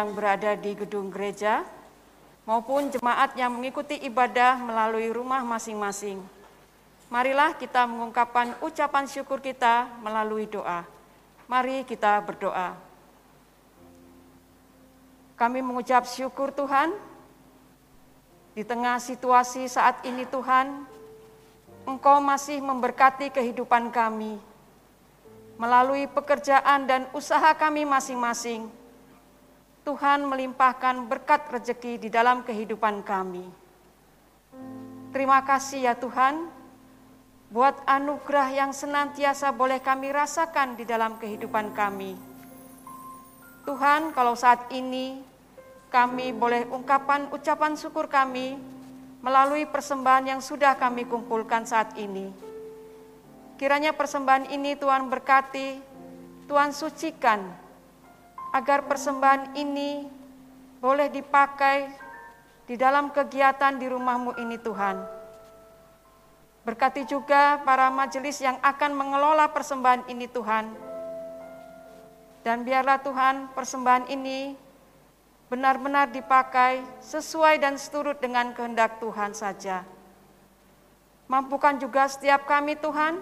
Yang berada di gedung gereja maupun jemaat yang mengikuti ibadah melalui rumah masing-masing. Marilah kita mengungkapkan ucapan syukur kita melalui doa. Mari kita berdoa. Kami mengucap syukur Tuhan, di tengah situasi saat ini Tuhan, Engkau masih memberkati kehidupan kami melalui pekerjaan dan usaha kami masing-masing. Tuhan melimpahkan berkat rejeki di dalam kehidupan kami. Terima kasih ya Tuhan, buat anugerah yang senantiasa boleh kami rasakan di dalam kehidupan kami. Tuhan, kalau saat ini kami boleh ungkapan ucapan syukur kami melalui persembahan yang sudah kami kumpulkan saat ini. Kiranya persembahan ini Tuhan berkati, Tuhan sucikan, agar persembahan ini boleh dipakai di dalam kegiatan di rumahmu ini Tuhan. Berkati juga para majelis yang akan mengelola persembahan ini Tuhan. Dan biarlah Tuhan persembahan ini benar-benar dipakai sesuai dan seturut dengan kehendak Tuhan saja. Mampukan juga setiap kami Tuhan,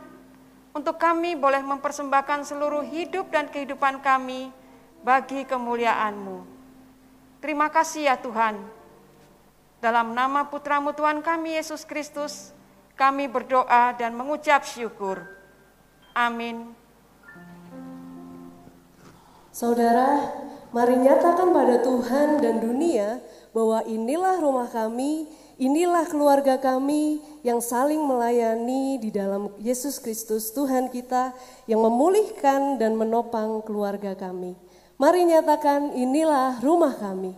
untuk kami boleh mempersembahkan seluruh hidup dan kehidupan kami bagi kemuliaan-Mu. Terima kasih ya Tuhan. Dalam nama putramu Tuhan kami Yesus Kristus, kami berdoa dan mengucap syukur. Amin. Saudara, Mari nyatakan pada Tuhan dan dunia bahwa inilah rumah kami, inilah keluarga kami yang saling melayani di dalam Yesus Kristus Tuhan kita yang memulihkan dan menopang keluarga kami. Mari nyatakan inilah rumah kami.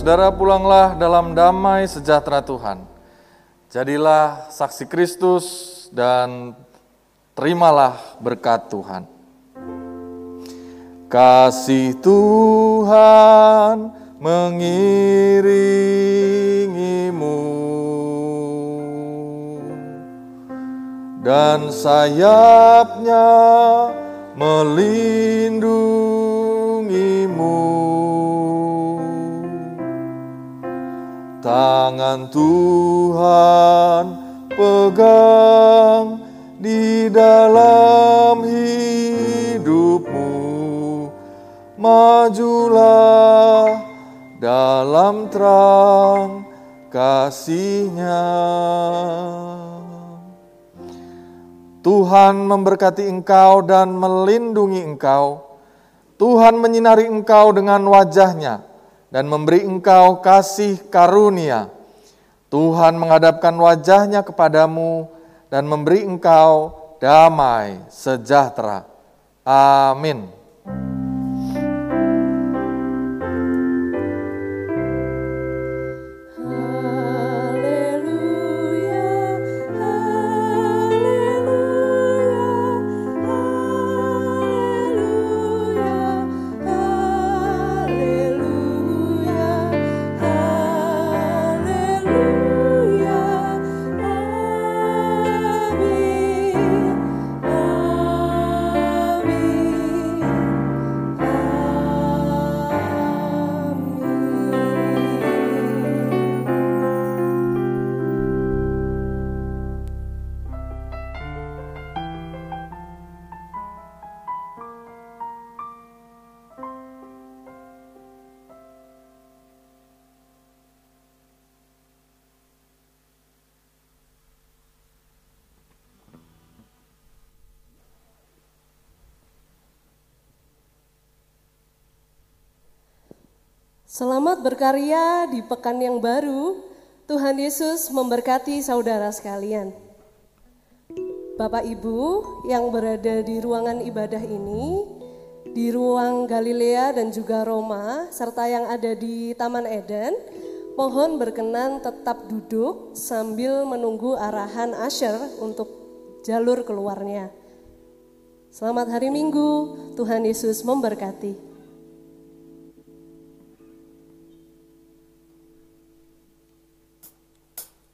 Saudara-saudara pulanglah dalam damai sejahtera Tuhan. Jadilah saksi Kristus dan terimalah berkat Tuhan. Kasih Tuhan mengiringimu dan sayapnya melindungimu. Tangan Tuhan pegang di dalam hidupmu. Majulah dalam terang kasihnya. Tuhan memberkati engkau dan melindungi engkau. Tuhan menyinari engkau dengan wajahnya dan memberi engkau kasih karunia. Tuhan menghadapkan wajahnya kepadamu dan memberi engkau damai sejahtera. Amin. Selamat berkarya di pekan yang baru. Tuhan Yesus memberkati saudara sekalian. Bapak Ibu yang berada di ruangan ibadah ini, di ruang Galilea dan juga Roma, serta yang ada di Taman Eden, mohon berkenan tetap duduk sambil menunggu arahan Asher untuk jalur keluarnya. Selamat hari Minggu, Tuhan Yesus memberkati.